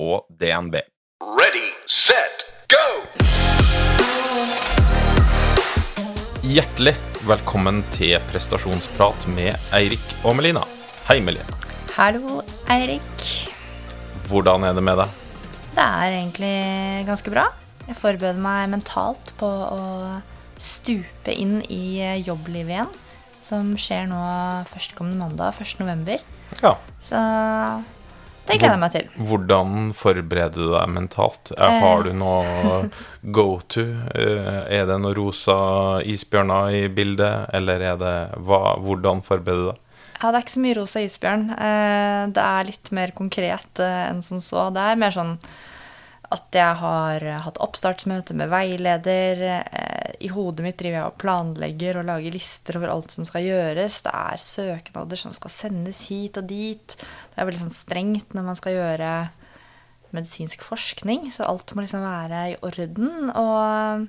og DNB. Ready, set, go! Hjertelig velkommen til prestasjonsprat med Eirik og Melina. Hei, Melina. Hallo, Eirik. Hvordan er det med deg? Det er egentlig ganske bra. Jeg forbereder meg mentalt på å stupe inn i jobblivet igjen, som skjer nå førstkommende mandag, 1. november. Ja. Så det gleder jeg meg til. Hvordan forbereder du deg mentalt? Eh, Har du noe go to? Eh, Er det noen rosa isbjørner i bildet, eller er det hva, Hvordan forbereder du deg? Ja, det er ikke så mye rosa isbjørn. Eh, Det er litt mer konkret enn som så. Det er mer sånn at jeg har hatt oppstartsmøte med veileder. Eh, I hodet mitt driver jeg og planlegger og lager lister over alt som skal gjøres. Det er søknader som skal sendes hit og dit. Det er veldig sånn strengt når man skal gjøre medisinsk forskning, så alt må liksom være i orden. Og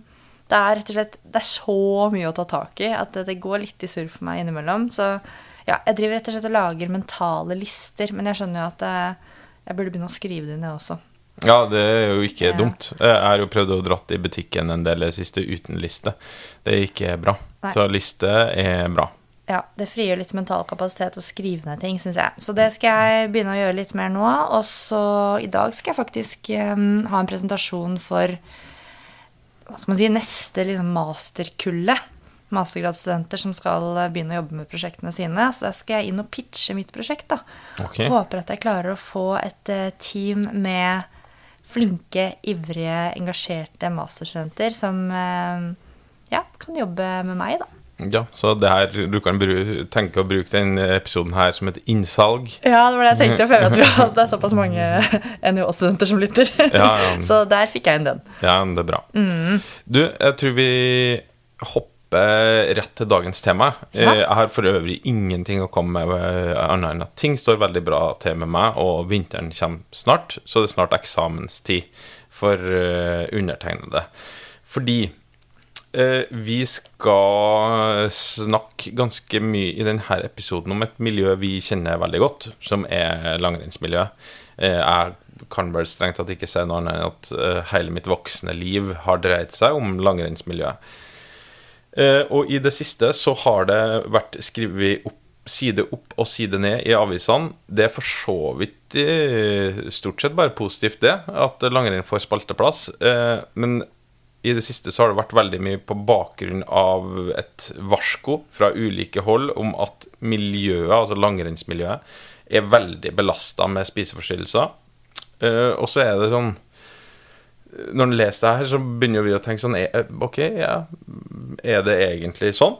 det er rett og slett det er så mye å ta tak i at det, går litt i surr for meg innimellom. Så ja, jeg driver rett og slett og lager mentale lister, men jeg skjønner jo at eh, jeg burde begynne å skrive det ned også. Ja, det er jo ikke Ja. dumt. Jeg har jo prøvd å dratt i butikken en del i det siste uten liste. Det er ikke bra. Nei. Så liste er bra. Ja, det frigjør litt mental kapasitet å skrive ned ting, syns jeg. Så det skal jeg begynne å gjøre litt mer nå. Og så i dag skal jeg faktisk um, ha en presentasjon for hva skal man si, neste liksom, masterkullet. Mastergradsstudenter som skal begynne å jobbe med prosjektene sine. Så da skal jeg inn og pitche mitt prosjekt, da. Ok. Håper at jeg klarer å få et eh, team med flinke, ivrige, engasjerte masterstudenter som eh, ja, kan jobbe med meg, da. Ja, så det her, du kan bru tenke å bruke den episoden her som et innsalg. Ja, det var det jeg tenkte. Jeg føler at vi har, det er såpass mange NHO-studenter som lytter. Ja, ja. Så der fikk jeg inn den. Ja, det er bra. Mm. Du, jeg tror vi hopper rett til dagens tema. Ja. Eh, Jeg har for øvrig ingenting å komme med eh, annet enn at ting står veldig bra til med meg, og vinteren kommer snart, så det er snart eksamenstid for eh, undertegnede. Fordi eh, vi skal snakke ganske mye i denne episoden om et miljø vi kjenner veldig godt, som er langrennsmiljøet. Eh, jeg kan vel strengt tatt ikke si noe annet enn at hele mitt voksne liv har dreid seg om langrennsmiljøet. Eh, og i det siste så har det vært skrevet opp, side opp og side ned i avisene. Det er for så vidt eh, stort sett bare positivt, det, at langrenn får spalteplass. Eh, men i det siste så har det vært veldig mye på bakgrunn av et varsko fra ulike hold om at miljøet, altså langrennsmiljøet, er veldig belasta med spiseforstyrrelser. Og så er det sånn Når en leser det her, så begynner vi å tenke sånn er- Ok, ja, er det egentlig sånn?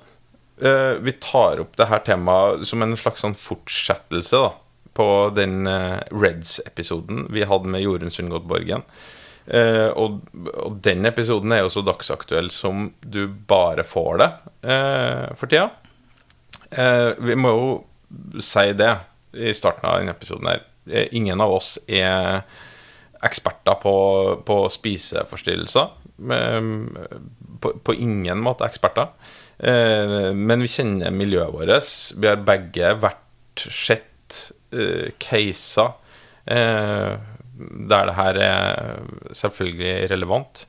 Eh, vi tar opp det her temaet som en slags sånn fortsettelse da, på den eh, Reds-episoden vi hadde med Jorunn Sundgodt-Borgen. Eh, og, den episoden er jo så dagsaktuell som du bare får det eh, for tida. Eh, vi må jo si det i starten av denne episoden her. Eh, ingen av oss er eksperter på, på spiseforstyrrelser. Eh, På, på ingen måte eksperter. Eh, Men vi kjenner miljøet vårt. Vi har begge vært sett eh, caser eh, der det her er selvfølgelig relevant.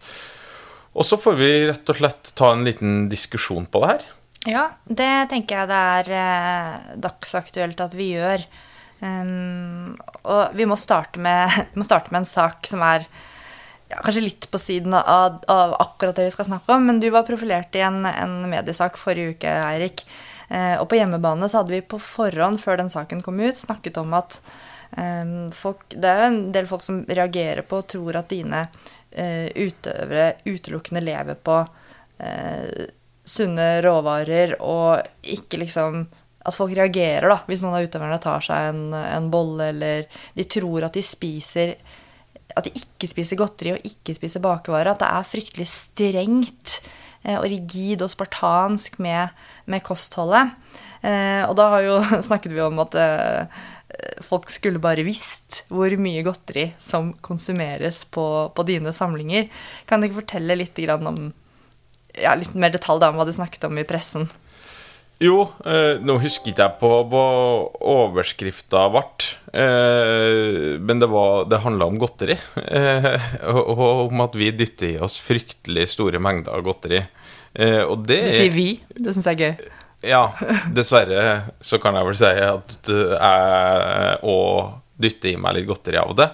Og så får vi rett og slett ta en liten diskusjon på det her. Ja, det tenker jeg det er eh, dagsaktuelt at vi gjør. Um, og vi må, med, vi må starte med en sak som er ja, kanskje litt på siden av, av akkurat det vi skal snakke om, men du var profilert i en, en mediesak forrige uke, Eirik. Uh, og på hjemmebane så hadde vi på forhånd, før den saken kom ut, snakket om at um, folk, det er en del folk som reagerer på og tror at dine uh, utøvere utelukkende lever på uh, sunne råvarer og ikke liksom at folk reagerer da, hvis noen av utøverne tar seg en, en bolle, eller de tror at de spiser at de ikke spiser godteri og ikke spiser bakervare. At det er fryktelig strengt eh, og rigid og spartansk med, med kostholdet. Eh, og da har jo, snakket vi om at eh, folk skulle bare visst hvor mye godteri som konsumeres på, på dine samlinger. Kan du ikke fortelle litt om ja, litt mer detalj om hva du snakket om i pressen? Jo, eh, nå husker ikke jeg på hva overskrifta ble, eh, men det, var, det handla om godteri. Eh, og, og om at vi dytter i oss fryktelig store mengder godteri. Eh, og det Du sier vi. Det syns jeg er gøy. Ja, dessverre så kan jeg vel si at jeg òg dytter i meg litt godteri av det.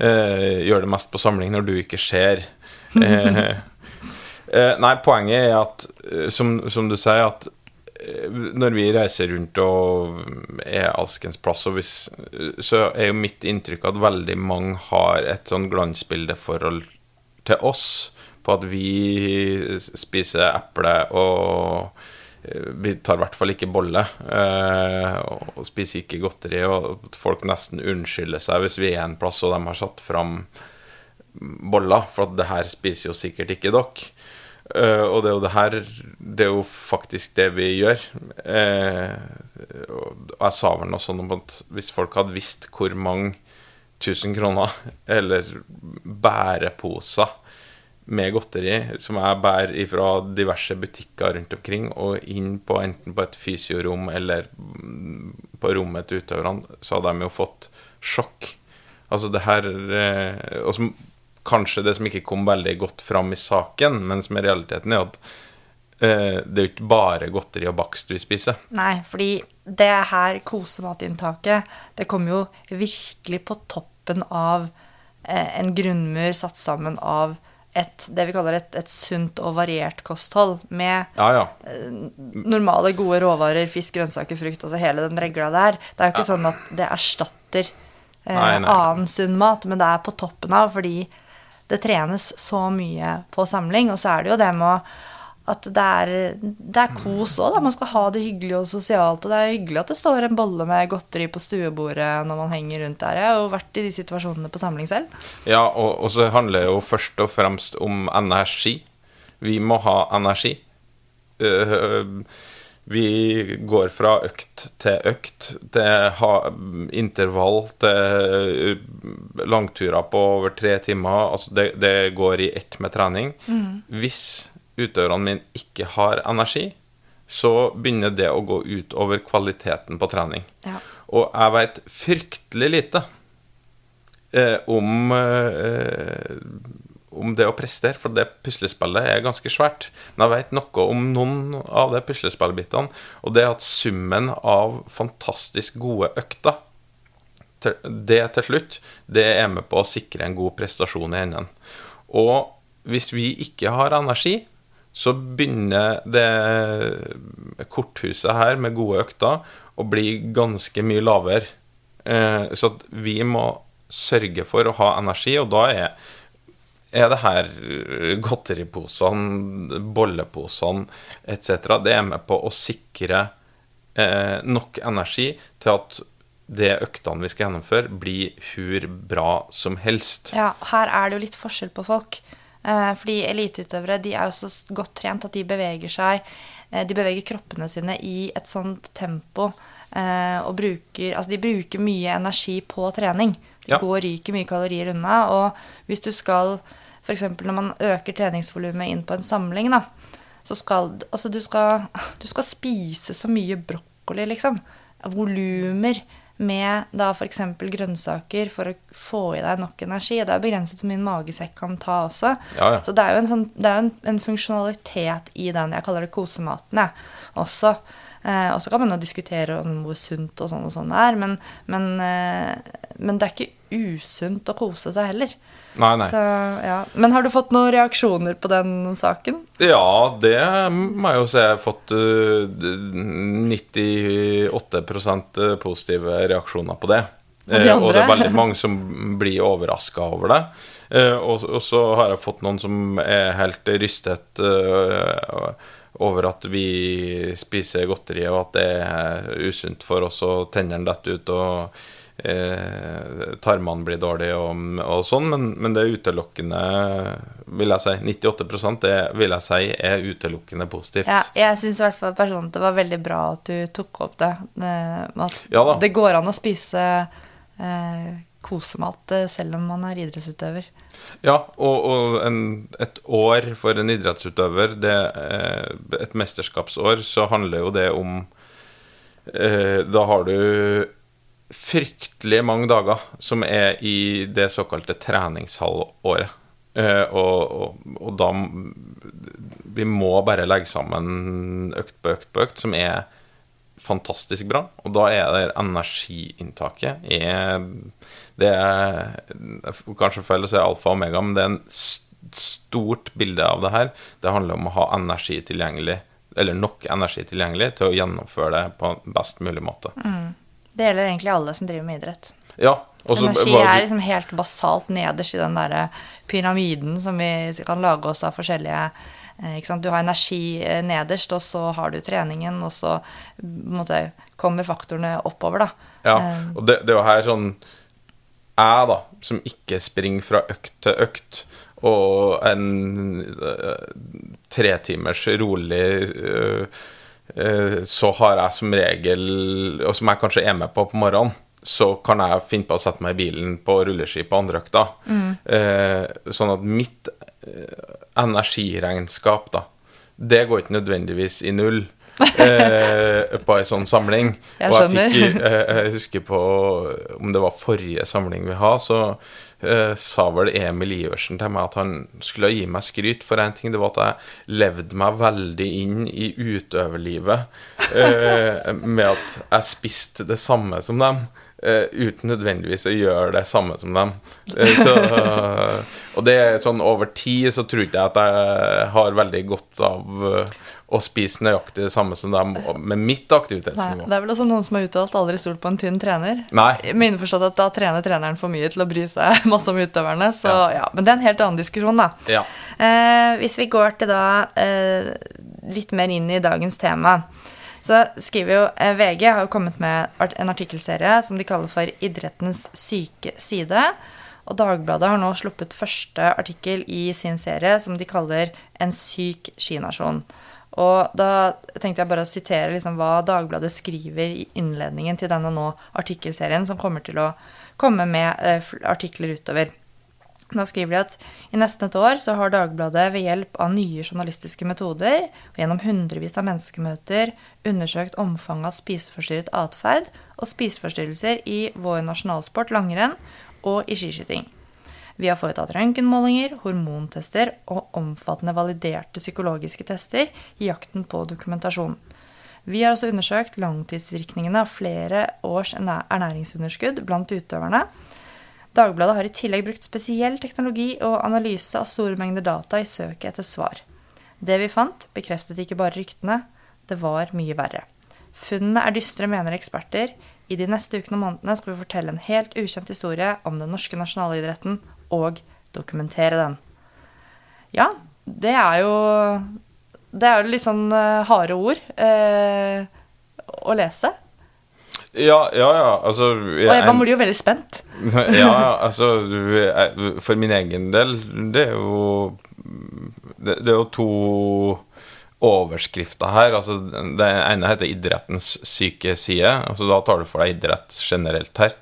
Eh, gjør det mest på samling når du ikke ser. Eh, eh, nei, poenget er at, som, som du sier, at når vi reiser rundt og er alskens plass, hvis, så er jo mitt inntrykk at veldig mange har et sånn glansbildeforhold til oss på at vi spiser eple og eh, vi tar i hvert fall ikke bolle, eh, og spiser ikke godteri. Og folk nesten unnskylder seg hvis vi er en plass og de har satt fram boller, for at det her spiser jo sikkert ikke dere. Eh, og det er jo det her Det er jo faktisk det vi gjør. Uh, og jeg sa vel noe sånn om at hvis folk hadde visst hvor mange tusen kroner eller bæreposer med godteri som jeg bærer fra diverse butikker rundt omkring, og inn på enten på et fysiorom eller på rommet til utøverne, så hadde de jo fått sjokk. Altså det her uh, Og som kanskje det som ikke kom veldig godt fram i saken, men som er realiteten, er at eh, det er jo ikke bare godteri og bakst vi spiser. Nei, fordi det her kosematinntaket, det kom jo virkelig på toppen av eh, en grunnmur satt sammen av et, det vi kaller et, et sunt og variert kosthold med Ja, ja. normale, gode råvarer, fisk, grønnsaker, frukt, altså hele den regla der. Det er jo ikke Ja. sånn at det erstatter eh, Nei, nei. annen sunn mat, men det er på toppen av fordi det trenes så mye på samling. Og så er det jo det med at det er, det er kos òg, da. Man skal ha det hyggelig og sosialt. Og det er hyggelig at det står en bolle med godteri på stuebordet når man henger rundt der. Jeg har jo vært i de situasjonene på samling selv. Ja, og, og så handler det jo først og fremst om energi. Vi må ha energi. Eh, vi går fra økt til økt, til intervall, til eh, langturer på over tre timer. Altså det, det går i ett med trening. Hvis utøverne mine ikke har energi, så begynner det å gå ut over kvaliteten på trening. Ja. Og jeg veit fryktelig lite eh, om, eh, om det å prestere, for det puslespillet er ganske svært. Men jeg vet noe om noen av de puslespillbitene, og det at summen av fantastisk gode økter det til slutt, det er med på å sikre en god prestasjon i enden. Og hvis vi ikke har energi, så begynner det korthuset her med gode økter å bli ganske mye lavere. Eh, så at vi må sørge for å ha energi, og da er, er det her godteriposene, bolleposene etc. Det er med på å sikre eh, nok energi til at det øktene vi skal gjennomføre, blir hur bra som helst. Ja, her er det jo litt forskjell på folk. Eh, fordi eliteutøvere de er jo så godt trent at de beveger seg eh, De beveger kroppene sine i et sånt tempo eh, og bruker Altså de bruker mye energi på trening. De Ja. går og ryker mye kalorier unna. Og hvis du skal F.eks. når man øker treningsvolumet inn på en samling, da, så skal Altså du skal, du skal spise så mye brokkoli, liksom. Volumer med da f.eks. grønnsaker for å få i deg nok energi. Det er begrenset hvor en magesekk kan ta også. Ja, ja. Så det er jo en, sånn, det er en, en funksjonalitet i den. Jeg kaller det kosematen, jeg, også. Eh, og så kan man jo diskutere om hvor sunt og sånn og sånn det er, men, men, eh, men det er ikke usunt å kose seg heller. Nei, nei. Så, ja. Men har du fått noen reaksjoner på den saken? Ja, det må jeg jo si. Jeg har fått uh, 98% positive reaksjoner på det. Og de Eh, og det er veldig mange som blir overraska over det. Eh, og, og så har jeg fått noen som er helt rystet eh, over at vi spiser godteri, og at det er usunt for oss, og tennene detter ut. og eh, tarmene blir dårlige og, og sånn, men, men det er utelukkende, vil jeg si, 98% det vil jeg si er utelukkende positivt. Ja, jeg syns i hvert fall personlig det var veldig bra at du tok opp det. eh, At Ja det går an å spise eh, kosemat eh, selv om man er idrettsutøver. Ja, og, og en, et år for en idrettsutøver, det, eh, et mesterskapsår, så handler jo det om eh, Da har du fryktelig mange dager som er i det såkalte treningshalvåret. Eh, og, og, og da Vi må bare legge sammen økt på økt på økt, som er fantastisk bra. Og da er det energiinntaket er, Det er kanskje feil å si alfa og omega, men det er en stort bilde av det her. Det handler om å ha energi tilgjengelig, eller nok energi tilgjengelig til å gjennomføre det på best mulig måte. Det gjelder egentlig alle som driver med idrett. Ja, også, Energi er liksom helt basalt nederst i den derre pyramiden som vi kan lage oss av forskjellige eh? Du har energi eh, nederst, og så har du treningen, og så måte, kommer faktorene oppover, da. Ja, Eh, og det, det er jo her sånn Jeg, da, som ikke springer fra økt til økt, og en uh, tretimers rolig øh, Så har jeg som regel, og som jeg kanskje er med på på morgenen, så kan jeg finne på å sette meg i bilen på rulleski på andreøkta. Eh, sånn at mitt eh, energiregnskap, da, det går ikke nødvendigvis i null. eh, på ei sånn samling. Jeg og jeg, fikk, eh, jeg husker på om det var forrige samling vi har, så eh, sa vel Emil Iversen til meg at han skulle gi meg skryt for en ting. Det var at jeg levde meg veldig inn i utøverlivet eh, med at jeg spiste det samme som dem. Eh, uten nødvendigvis å gjøre det samme som dem. Uh, så, og det er sånn over tid så tror ikke jeg at jeg har veldig godt av eh, å spise nøyaktig det samme som dem med mitt Nei, aktivitetsnivå. det er vel også noen som har uttalt 'aldri stolt på en tynn trener'. Nei. Med innforstått at da trener treneren for mye til å bry seg masse om utøverne. Så Ja. ja, Men det er en helt annen diskusjon, da. Ja. Hvis vi går til da litt mer inn i dagens tema, så skriver jo eh, VG har jo kommet med en artikkelserie som de kaller for 'Idrettens syke side'. Og Dagbladet har nå sluppet første artikkel i sin serie som de kaller 'En syk skinasjon'. Og da tenkte jeg bare å sitere liksom hva Dagbladet skriver i innledningen til denne nå artikkelserien, som kommer til å komme med eh, artikler utover. Da skriver de at i nesten et år så har Dagbladet ved hjelp av nye journalistiske metoder og gjennom hundrevis av menneskemøter undersøkt omfanget av spiseforstyrret atferd og spiseforstyrrelser i vår nasjonalsport langrenn og i skiskyting. Vi har foretatt røntgenmålinger, hormontester og omfattende validerte psykologiske tester i jakten på dokumentasjon. Vi har også undersøkt langtidsvirkningene av flere års ernæringsunderskudd blant utøverne. Dagbladet har i tillegg brukt spesiell teknologi og analyse av store mengder data i søket etter svar. Det vi fant, bekreftet ikke bare ryktene, det var mye verre. Funnene er dystre, mener eksperter. I de neste ukene og månedene skal vi fortelle en helt ukjent historie om den norske nasjonalidretten og dokumentere den. Ja, det er jo Det er jo litt sånn eh, harde ord eh, å lese. Ja, ja, ja. Altså Og jeg, man blir jo veldig spent. Ja, altså For min egen del, det er jo Det, det er jo to overskrifter her. Altså, det ene heter 'Idrettens syke side'. Altså, da tar du for deg idrett generelt her.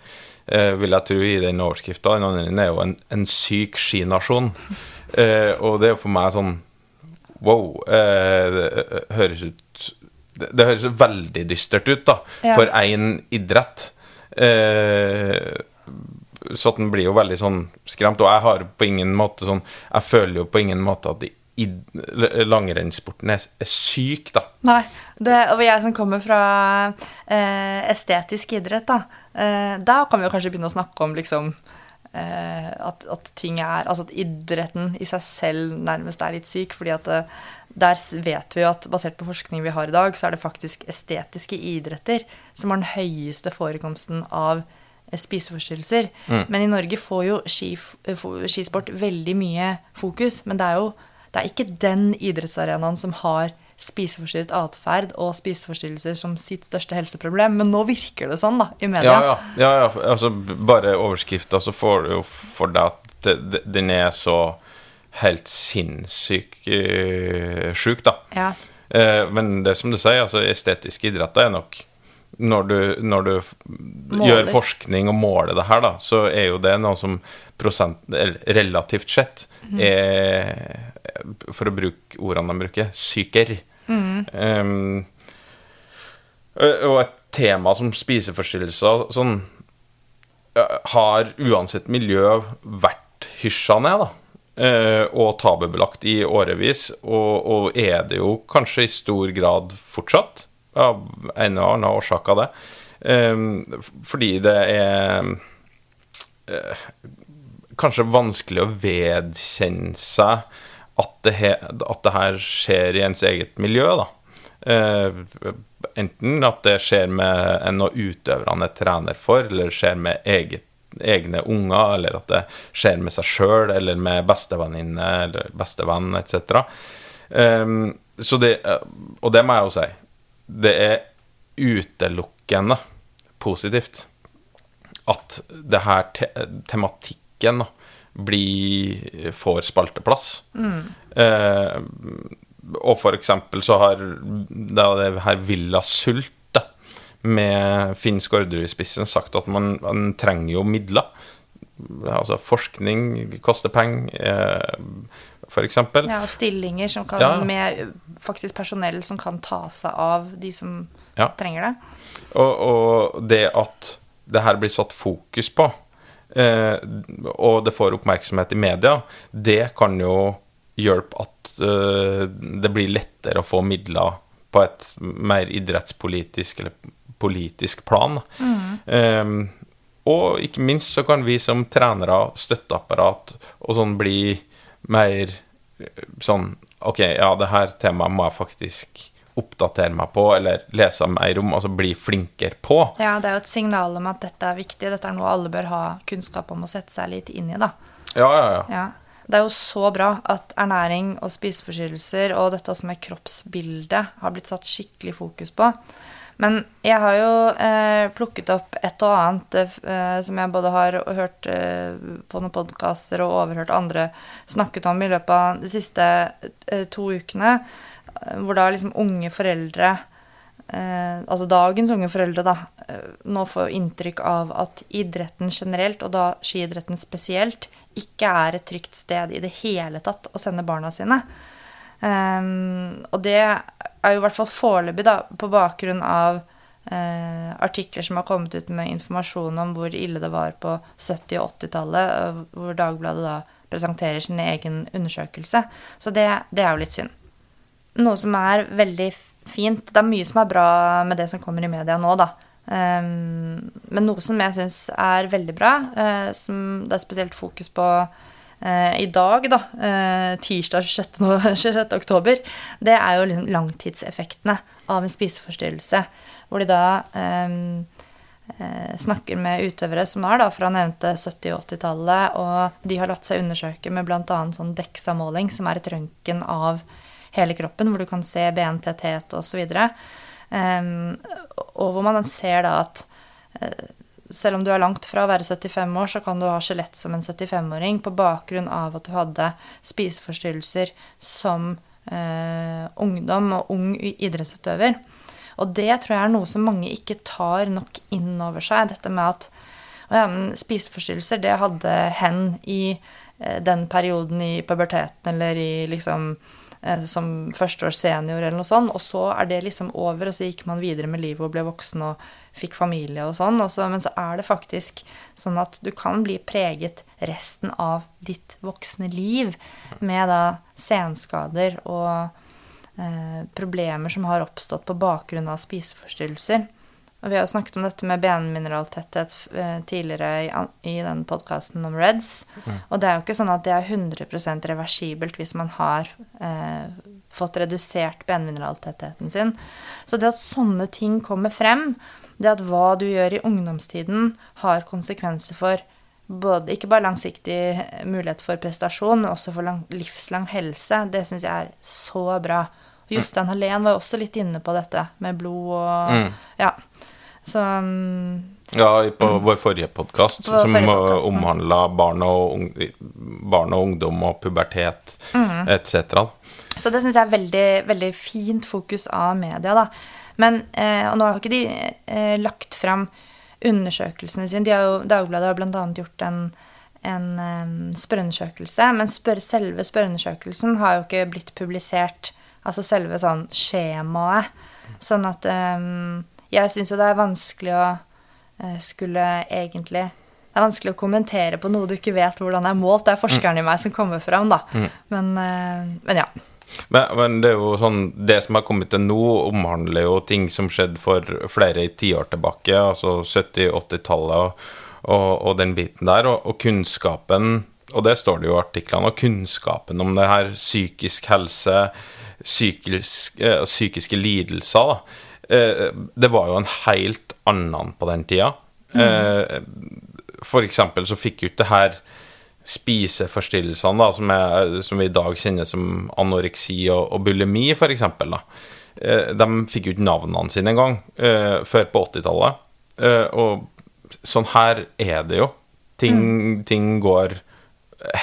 Eh, vil jeg tro i den overskrifta. Den andre er jo en, en syk skinasjon. Eh, og det er jo for meg sånn Wow. Eh, det høres ut det, det høres veldig dystert ut, da. Ja. For én idrett. Eh, så den blir jo veldig sånn skremt. Og jeg har på ingen måte sånn Jeg føler jo på ingen måte at langrennssporten er, er syk, da. Nei. Det, og jeg som kommer fra eh, estetisk idrett, da, eh, da kan vi jo kanskje begynne å snakke om liksom at, at ting er Altså at idretten i seg selv nærmest er litt syk, fordi at eh, der vet vi jo at basert på forskning vi har i dag, så er det faktisk estetiske idretter som har den høyeste forekomsten av spiseforstyrrelser. spiseforstyrrelser. Men i Norge får jo eh, skisport veldig mye fokus, men det er jo det er ikke den idrettsarenaen som har spiseforstyrret atferd og spiseforstyrrelser som sitt største helseproblem, men nå virker det sånn, da, i media. Ja, ja. ja, ja. Altså, bare overskrifta, så får du jo for deg at den er så helt sinnssykt øh, sjuk, da. Ja. Eh, men det som du sier, altså estetiske idretter er nok når du, når du gjør forskning og måler det her, da, så er jo det noe som prosent, relativt sett er For å bruke ordene de bruker syker. Um, og et tema som spiseforstyrrelser sånn har uansett miljø vært hysja ned, da. eh, Og tabubelagt i årevis, og, og er det jo kanskje i stor grad fortsatt, av en eller annen årsak av det. Eh, Fordi det er kanskje vanskelig å vedkjenne seg at det, he, at det her skjer i ens eget miljø, da. Uh, enten at det skjer med en av utøverne er trener for, eller skjer med eget, egne unger, eller at det skjer med seg sjøl, eller med bestevenninne eller bestevenn, etc. Um, så det, eh, og det må jeg jo si, det er utelukkende positivt at det her te tematikken da, blir, får spalteplass. Eh, og for eksempel så har det, det her Villa Sult, da, med Finn Skårderud i spissen, sagt at man, man trenger jo midler. Altså forskning koster penger, eh, eksempel. Ja, og stillinger som kan, Ja. med faktisk personell som kan ta seg av de som Ja. trenger det. Og, og det at det her blir satt fokus på, og det får oppmerksomhet i media, det kan jo hjelpe at eh, det blir lettere å få midler på et mer idrettspolitisk eller politisk plan. Eh, og ikke minst så kan vi som trenere, støtteapparat og sånn bli mer eh, sånn Ok, ja, det her temaet må jeg faktisk oppdatere meg på, eller lese mer om, altså bli flinkere på. Ja, det er jo et signal om at dette er viktig. Dette er noe alle bør ha kunnskap om og sette seg litt inn i, da. Ja, ja, ja. Ja. Det er jo så bra at ernæring og spiseforstyrrelser og dette også med kroppsbildet har blitt satt skikkelig fokus på. Men jeg har jo eh, plukket opp et og annet eh, som jeg både har hørt eh, på noen podkaster og overhørt andre snakket om i løpet av de siste eh, to ukene, eh, hvor da liksom unge foreldre eh, altså dagens unge foreldre, da, eh, nå får inntrykk av at idretten generelt, og da skiidretten spesielt, ikke er et trygt sted i det hele tatt å sende barna sine. Ehm, og det er jo i hvert fall foreløpig, da, på bakgrunn av eh, artikler som har kommet ut med informasjon om hvor ille det var på 70- og 80-tallet, hvor Dagbladet da presenterer sin egen undersøkelse. Så det, det er jo litt synd noe som er veldig fint Det er mye som er bra med det som kommer i media nå, da. Um, men noe som jeg syns er veldig bra, uh, som det er spesielt fokus på uh, i dag, da, uh, tirsdag 26. no- 26. oktober, det er jo liksom langtidseffektene av en spiseforstyrrelse. Hvor de da um, snakker med utøvere som er da fra nevnte 70- og 80-tallet, og de har latt seg undersøke med bl.a. sånn DEXA-måling, som er et røntgen av hele kroppen, hvor du kan se bentetthet osv. Um, og hvor man ser da at eh, selv om du er langt fra å være 75 år, så kan du ha skjelett som en 75-åring på bakgrunn av at du hadde spiseforstyrrelser som eh, ungdom og ung idrettsutøver. Og det tror jeg er noe som mange ikke tar nok inn over seg. Dette med at ja, spiseforstyrrelser, det hadde hen i eh, den perioden i puberteten eller i liksom som førsteårs senior eller noe sånt, og så er det liksom over, og så gikk man videre med livet og ble voksen og fikk familie og sånn, men så er det faktisk sånn at du kan bli preget resten av ditt voksne liv med da senskader og eh, problemer som har oppstått på bakgrunn av spiseforstyrrelser. Og vi har snakket om dette med benmineraltetthet eh, tidligere i, den podkasten om REDS. Og det er jo ikke sånn at det er 100% reversibelt hvis man har eh, fått redusert benmineraltettheten sin. Så det at sånne ting kommer frem, det at hva du gjør i ungdomstiden, har konsekvenser for både, ikke bare langsiktig mulighet for prestasjon, men også for lang, livslang helse, det syns jeg er så bra. Jostein Hallén var jo også litt inne på dette med blod og Mm. Ja. Så um, Ja, på vår forrige podkast, som podcast, omhandla barn, barn og ungdom og pubertet Mm. etc. Så det syns jeg er veldig, veldig fint fokus av media, da. Men, eh, og nå har ikke de eh, lagt fram undersøkelsene sine. De har jo, Dagbladet har bl.a. gjort en, en eh, spørreundersøkelse. Men spør, selve spørreundersøkelsen har jo ikke blitt publisert. Altså selve sånn skjemaet. Sånn at eh, Jeg syns jo det er vanskelig å eh, skulle egentlig det er vanskelig å kommentere på noe du ikke vet hvordan er målt. Det er forskeren i meg som kommer fram, da. Men, eh, men ja. Men, men det er jo sånn Det som har kommet til nå, omhandler jo ting som skjedde for flere tiår tilbake, altså 70-80-tallet og, og, og den biten der. Og, og kunnskapen, og det står det jo i artiklene, og kunnskapen om det her psykisk helse, psykisk, eh, psykiske lidelser, da. Eh, det var jo en helt annen på den tida. Eh, for eksempel så fikk jo ikke det her spiseforstyrrelsene, da, som, er, som vi i dag kjenner som anoreksi og, og bulimi, da. Eh, de fikk jo ikke navnene sine engang eh, før på 80-tallet. Eh, og sånn her er det jo. Ting, ting går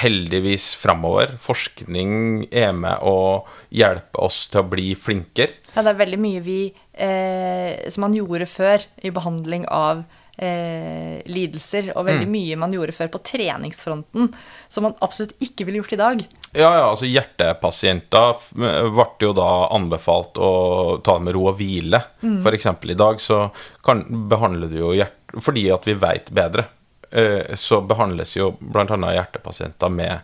heldigvis framover. Forskning er med å hjelpe oss til å bli flinkere. Ja, det er veldig mye vi eh, som man gjorde før i behandling av eh, lidelser, og veldig mye man gjorde før på treningsfronten, som man absolutt ikke ville gjort i dag. Ja, ja, altså hjertepasienter ble jo da anbefalt å ta det med ro og hvile. For eksempel i dag så kan, behandler du jo hjerte Fordi at vi vet bedre, eh, så behandles jo annet hjertepasienter med,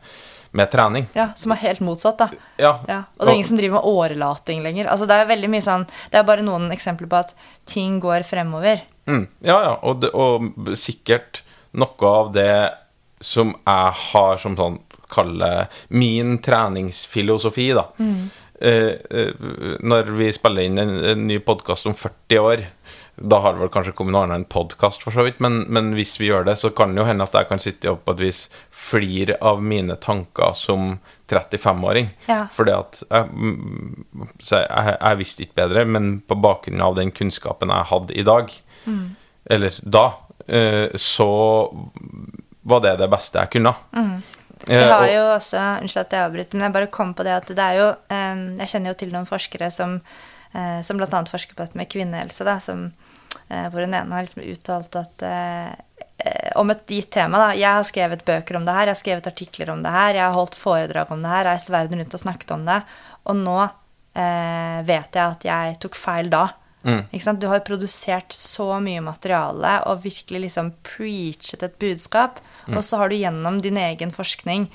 med trening. Ja, Som er helt motsatt, da. Ja, Ja, og det er ingen som driver med årelating lenger. Altså, det er veldig mye sånn Det er bare noen eksempler på at ting går fremover. Mm, ja, ja, og, det, og sikkert noe av det som jeg har som sånn kalle min treningsfilosofi, da. Eh, eh, når vi spiller inn en, en ny podkast om 40 år, da har det vel kanskje kommet noe annet enn podkast, for så vidt, men, men hvis vi gjør det, så kan det jo hende at jeg kan sitte opp på et vis flire av mine tanker som 35-åring. Ja. Fordi at jeg, mm, jeg, jeg, visste ikke bedre, men på bakgrunn av den kunnskapen jeg hadde i dag, eller da, eh, så var det det beste jeg kunne. Vi Eh, har jo også Unnskyld at jeg avbryter, men jeg bare kom på det at det er jo eh, Jeg kjenner jo til noen forskere som, som bl.a. forsker på dette med kvinnehelse, da, som, hvor den ene har liksom uttalt at eh, eh, om et gitt tema, da. Jeg har skrevet bøker om det her, jeg har skrevet artikler om det her, jeg har holdt foredrag om det her, reist verden rundt og snakket om det, og nå eh, vet jeg at jeg tok feil da. Ikke sant? Du har produsert så mye materiale og virkelig liksom preachet et budskap, og så har du gjennom din egen forskning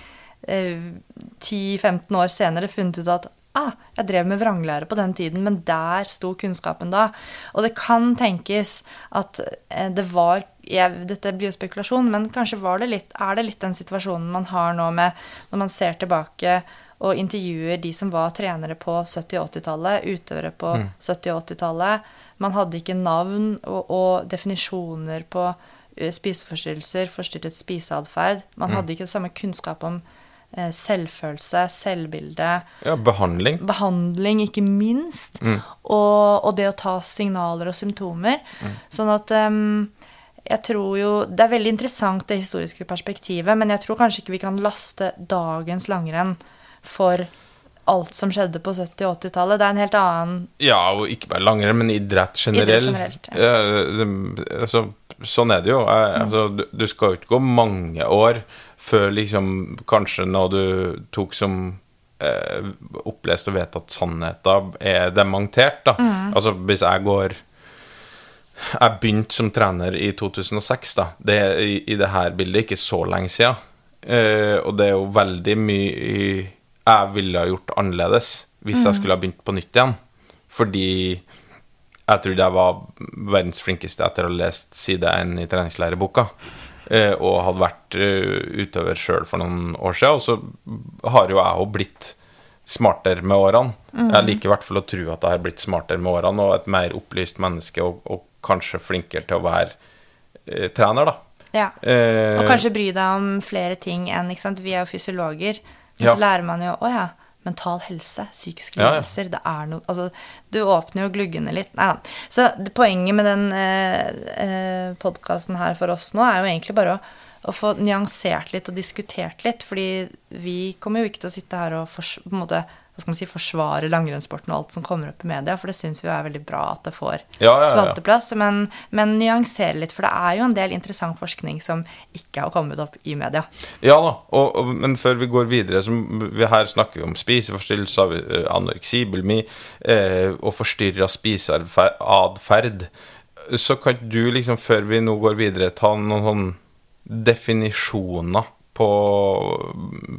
eh, 10-15 år senere funnet ut at ah, jeg drev med vranglære på den tiden, men der sto kunnskapen da. Og det kan tenkes at eh, det var jeg, Dette blir jo spekulasjon, men kanskje var det litt, er det litt den situasjonen man har nå med når man ser tilbake og intervjuer de som var trenere på 70- og 80-tallet, utøvere på 70- og 80-tallet. Man hadde ikke navn og, og definisjoner på eh, spiseforstyrrelser, forstyrret spiseatferd. Man hadde ikke samme kunnskap om selvfølelse, selvbilde, ja, behandling. behandling, ikke minst, og, og det å ta signaler og symptomer. Sånn at um, jeg tror jo Det er veldig interessant det historiske perspektivet, men jeg tror kanskje ikke vi kan laste dagens langrenn for alt som skjedde på 70- og 80-tallet. Det er en helt annen Ja, og ikke bare langrenn, men idrett generelt. Idrett generelt, ja. altså, sånn er det jo. Altså, du, du skal jo ikke gå mange år før liksom kanskje når du tok som eh, opplest og vedtatt sannheten er dementert, da. Altså hvis jeg går Jeg begynte som trener i 2006, da. Det er i, i det her bildet ikke så lenge siden. Eh, og det er jo veldig mye jeg ville ha gjort annerledes hvis jeg skulle ha begynt på nytt igjen. Fordi jeg trodde jeg var verdens flinkeste etter å ha lest side 1 i treningslæreboka. Eh, Og hadde vært eh, utøver sjøl for noen år siden. Og så har jo jeg òg blitt smartere med årene. Jeg liker i hvert fall å tro at jeg har blitt smartere med årene og et mer opplyst menneske og, og kanskje flinkere til å være eh, trener, da. Ja. Eh, Og kanskje bry deg om flere ting enn ikke sant? Vi er jo fysiologer. Men Ja. så lærer man jo Å ja, mental helse, psykiske Ja, ja. lidelser. Det er noe Altså, du åpner jo gluggene litt. Nei da. Så poenget med den eh, eh, podkasten her for oss nå er jo egentlig bare å, å få nyansert litt og diskutert litt, fordi vi kommer jo ikke til å sitte her og på en måte, hva skal man si, forsvare langrennssporten og alt som kommer opp i media, for det syns vi jo er veldig bra at det får Ja, ja, spalteplass. Men, men nyansere litt, for det er jo en del interessant forskning som ikke har kommet opp i media. Ja da, og, og, men før vi går videre så vi Her snakker vi om spiseforstyrrelser, eh, anoreksi, bulimi eh, og forstyrra spiseatferd. Så kan du, liksom, før vi nå går videre, ta noen sånn definisjoner på,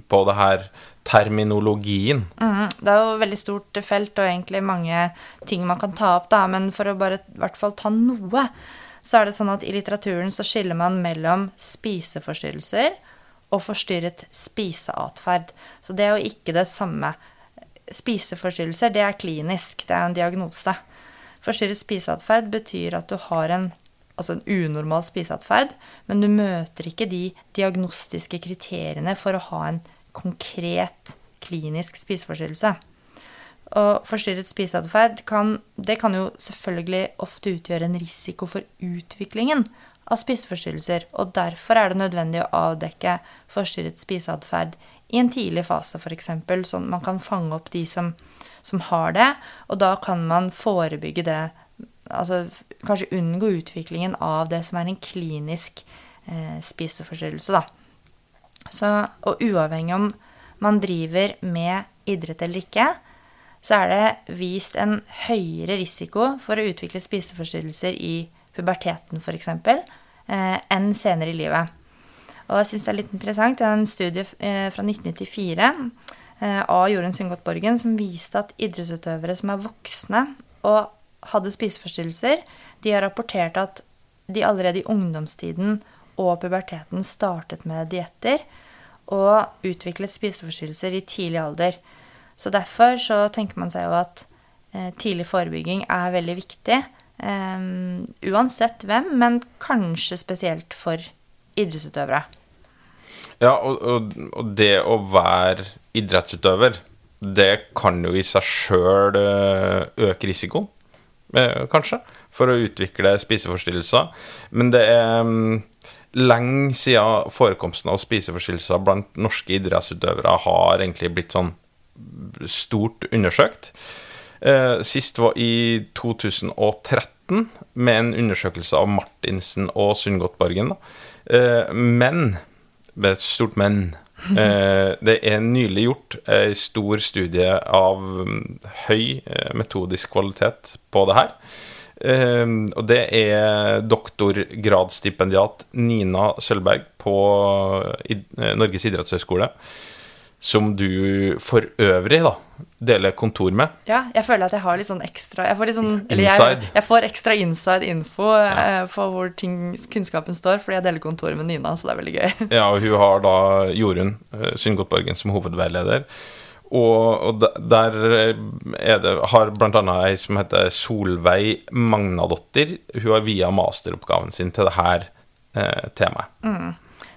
på det her terminologien? Mm, Det er jo et veldig stort felt og egentlig mange ting man kan ta opp, da, men for å bare i hvert fall ta noe, så er det sånn at i litteraturen så skiller man mellom spiseforstyrrelser og forstyrret spiseatferd. Så det er jo ikke det samme. Spiseforstyrrelser, det er klinisk, det er en diagnose. Forstyrret spiseatferd betyr at du har en, altså en unormal spiseatferd, men du møter ikke de diagnostiske kriteriene for å ha en konkret klinisk spiseforstyrrelse. Og forstyrret spiseatferd kan, det kan jo selvfølgelig ofte utgjøre en risiko for utviklingen av spiseforstyrrelser, og derfor er det nødvendig å avdekke forstyrret spiseatferd i en tidlig fase, f.eks., sånn at man kan fange opp de som, som har det, og da kan man forebygge det, altså kanskje unngå utviklingen av det som er en klinisk eh, spiseforstyrrelse, da. Så, og uavhengig om man driver med idrett eller ikke, så er det vist en høyere risiko for å utvikle spiseforstyrrelser i puberteten f.eks. Eh, enn senere i livet. Og jeg syns det er litt interessant. Det er en studie eh, fra 1994 eh, av Jorunn Sundgodt Borgen som viste at idrettsutøvere som er voksne og hadde spiseforstyrrelser, de har rapportert at de allerede i ungdomstiden og puberteten startet med dietter og utviklet spiseforstyrrelser i tidlig alder. Så derfor så tenker man seg jo at eh, tidlig forebygging er veldig viktig. eh, uansett hvem, men kanskje spesielt for idrettsutøvere. Ja, og, og, og det å være idrettsutøver, det kan jo i seg sjøl øke risikoen, eh, kanskje, for å utvikle spiseforstyrrelser. Men det er mm, lenge siden forekomsten av spiseforstyrrelser blant norske idrettsutøvere har egentlig blitt sånn stort undersøkt. Eh, Sist var i 2013 med en undersøkelse av Martinsen og Sundgodt-Borgen. da. Eh, Men med et stort men. Eh, det er nylig gjort en stor studie av mm, høy metodisk kvalitet på det her. Eh, og det er doktorgradsstipendiat Nina Sølberg på id eh, Norges idrettshøgskole, som du for øvrig da deler kontor med. Ja, jeg føler at jeg har litt sånn ekstra Jeg får, sånn, jeg, jeg får ekstra inside info eh, på hvor ting, kunnskapen står, fordi jeg deler kontor med Nina, så det er veldig gøy. Ja, og hun har da Jorunn uh, Sundgodt-Borgen som hovedveileder. Og, og der er det, har annet ei som heter Solveig Magnadottir. Hun har via masteroppgaven sin til det her eh, temaet.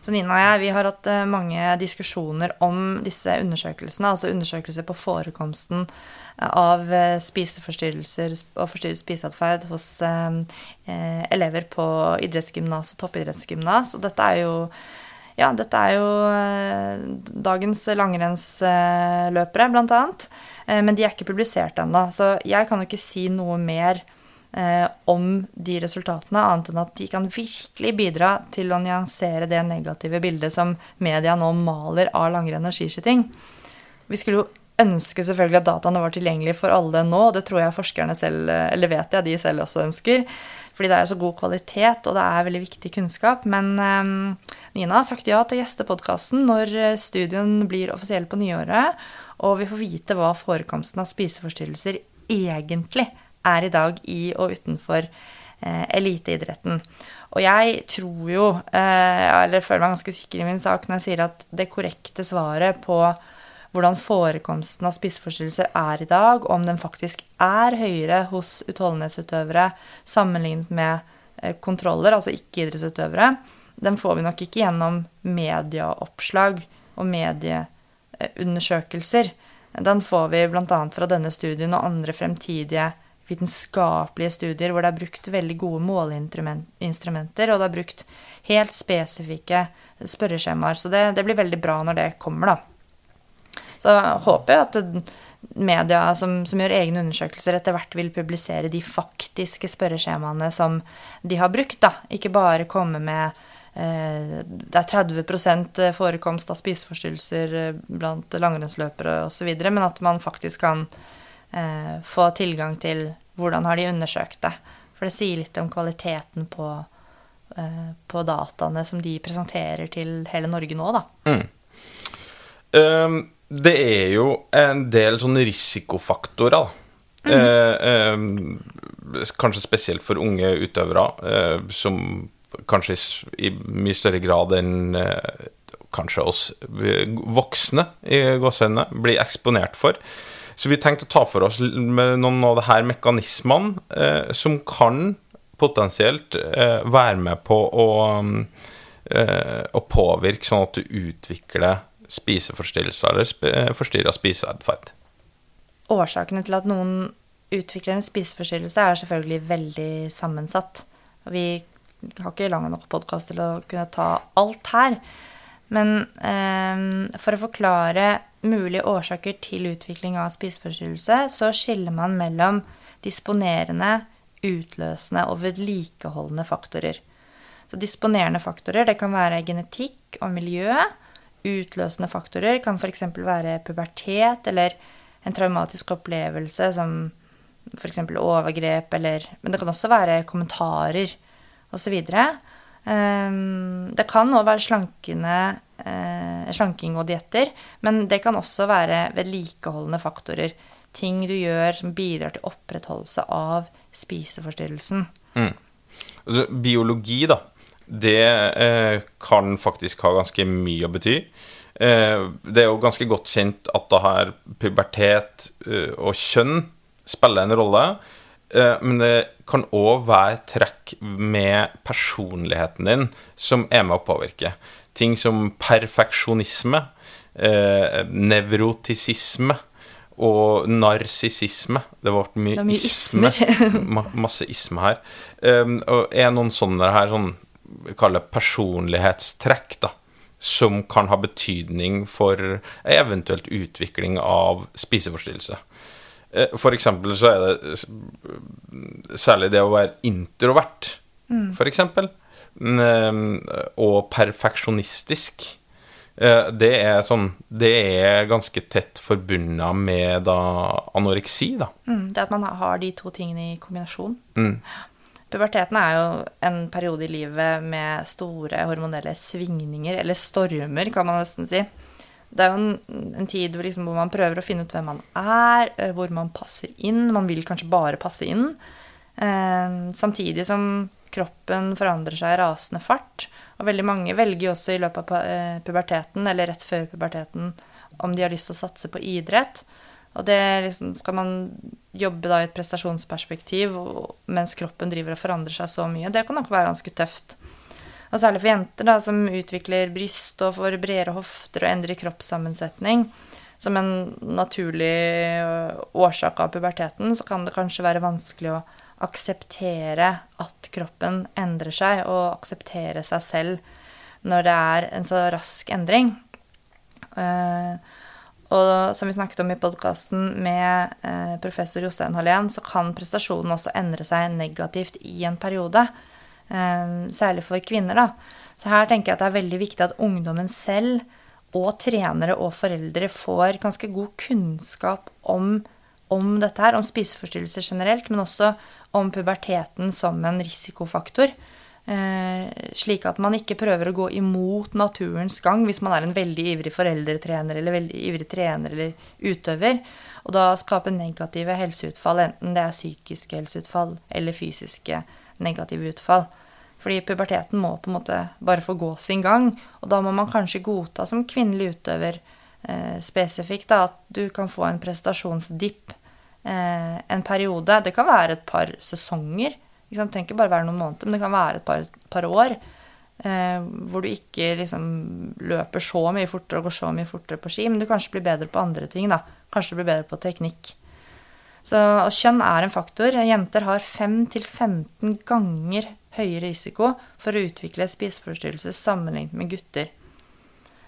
Så Nina og jeg vi har hatt eh, mange diskusjoner om disse undersøkelsene, altså undersøkelser på forekomsten eh, av eh, spiseforstyrrelser og forstyrret spiseatferd hos elever på idrettsgymnas og toppidrettsgymnas. Og dette er jo ja, dette er jo eh, dagens langrennsløpere, annet. Eh, men de er ikke publisert ennå, så jeg kan jo ikke si noe mer eh, om de resultatene, annet enn at de kan virkelig bidra til å nyansere det negative bildet som media nå maler av langrenn og skiskyting. Vi skulle jo ønske selvfølgelig at dataene var tilgjengelige for alle nå, og det tror jeg forskerne selv, eller vet jeg de selv også ønsker, fordi det er så god kvalitet, og det er veldig viktig kunnskap. Men eh, Nina har sagt ja til å gjeste podkasten når eh, studien blir offisiell på nyåret, og vi får vite hva forekomsten av spiseforstyrrelser egentlig er i dag i og utenfor eh, eliteidretten. Og jeg tror jo, eh, eller føler meg ganske sikker i min sak når jeg sier at det korrekte svaret på hvordan forekomsten av spiseforstyrrelser er i dag, om den faktisk er høyere hos utholdenhetsutøvere sammenlignet med eh, kontroller, altså ikke-idrettsutøvere, den får vi nok ikke gjennom medieoppslag og medieundersøkelser. Den får vi bl.a. fra denne studien og andre fremtidige vitenskapelige studier hvor det er brukt veldig gode måleinstrumenter, og det er brukt helt spesifikke spørreskjemaer. Så det, det blir veldig bra når det kommer, da. Så håper jeg at media som, som, gjør egne undersøkelser, etter hvert vil publisere de faktiske spørreskjemaene som de har brukt, da. Ikke bare komme med eh, det er 30% forekomst av spiseforstyrrelser eh, blant langrennsløpere osv., men at man faktisk kan eh, få tilgang til hvordan har de undersøkt det. For det sier litt om kvaliteten på, eh, på dataene som de presenterer til hele Norge nå, da. Mm. Um, det er jo en del sånne risikofaktorer, mm. eh, eh, kanskje spesielt for unge utøvere, eh, som kanskje i mye større grad enn eh, kanskje oss voksne i gåsehendene blir eksponert for. Så vi tenkte å ta for oss noen av de her mekanismene eh, som kan potensielt eh, være med på å, å, påvirke sånn at du utvikler spiseforstyrrelser eller sp eh, forstyrra spiseatferd. Årsakene til at noen utvikler en spiseforstyrrelse, er selvfølgelig veldig sammensatt. Vi har ikke lang nok podkast til å kunne ta alt her. Men eh, for å forklare mulige årsaker til utvikling av spiseforstyrrelse, så skiller man mellom disponerende, utløsende og vedlikeholdende faktorer. Så disponerende faktorer det kan være genetikk og miljø. Utløsende faktorer kan f.eks. være pubertet eller en traumatisk opplevelse som f.eks. overgrep eller Men det kan også være kommentarer osv. Um, det kan òg være slankende, uh, slanking og dietter, men det kan også være vedlikeholdende faktorer. Ting du gjør som bidrar til opprettholdelse av spiseforstyrrelsen. Mm. Altså, biologi, da, det eh, kan faktisk ha ganske mye å bety. Eh, det er jo ganske godt kjent at da her pubertet uh, og kjønn spiller en rolle. Eh, men det kan òg være trekk med personligheten din som er med å påvirke. Ting som perfeksjonisme, eh, nevrotisisme og narsissisme. Det ble mye, mye isme. masse isme her. Um, og er noen sånne her sånn kalle personlighetstrekk, da. Som kan ha betydning for eventuelt utvikling av spiseforstyrrelse. Eh, for eksempel så er det særlig det å være introvert, mm. for eksempel, mm, og perfeksjonistisk. Eh, det er sånn Det er ganske tett forbundet med da anoreksi, da. Mm, det at man har de to tingene i kombinasjon. Mm. Puberteten er jo en periode i livet med store hormonelle svingninger, eller stormer, kan man nesten si. Det er jo en, en tid hvor, liksom, hvor, man prøver å finne ut hvem man er, eh, hvor man passer inn. Man vil kanskje bare passe inn. Eh, samtidig som kroppen forandrer seg i rasende fart. Og veldig mange velger jo også i løpet av eh, puberteten, eller rett før puberteten, om de har lyst til å satse på idrett. Og det liksom, skal man jobbe da i et prestasjonsperspektiv mens kroppen driver og forandrer seg så mye. Det kan nok være ganske tøft. Og særlig for jenter da, som utvikler bryst og får bredere hofter og endrer kroppssammensetning. Som en naturlig øh, årsak av puberteten, så kan det kanskje være vanskelig å akseptere at kroppen endrer seg, og akseptere seg selv når det er en så rask endring. Uh, og som vi snakket om i podkasten med eh, professor Jostein Hallén, så kan prestasjonen også endre seg negativt i en periode. Eh, særlig for kvinner. Da. Så her tenker jeg at det er veldig viktig at ungdommen selv og trenere og foreldre får ganske god kunnskap om, om dette her, om spiseforstyrrelser generelt, men også om puberteten som en risikofaktor. Eh, slik at man ikke prøver å gå imot naturens gang hvis man er en veldig ivrig foreldretrener eller veldig ivrig trener eller utøver, og da skape negative helseutfall, enten det er psykiske helseutfall eller fysiske negative utfall. Fordi puberteten må på en måte bare få gå sin gang. Og da må man kanskje godta som kvinnelig utøver eh, spesifikt da, at du kan få en prestasjonsdipp eh, en periode. Det kan være et par sesonger. Det trenger ikke bare være noen måneder, men det kan være et par, par år. eh, hvor du ikke liksom løper så mye fortere og går så mye fortere på ski, men du kanskje blir bedre på andre ting, da. Kanskje du blir bedre på teknikk. Så og kjønn er en faktor. Jenter har 5-15 ganger høyere risiko for å utvikle spiseforstyrrelser sammenlignet med gutter.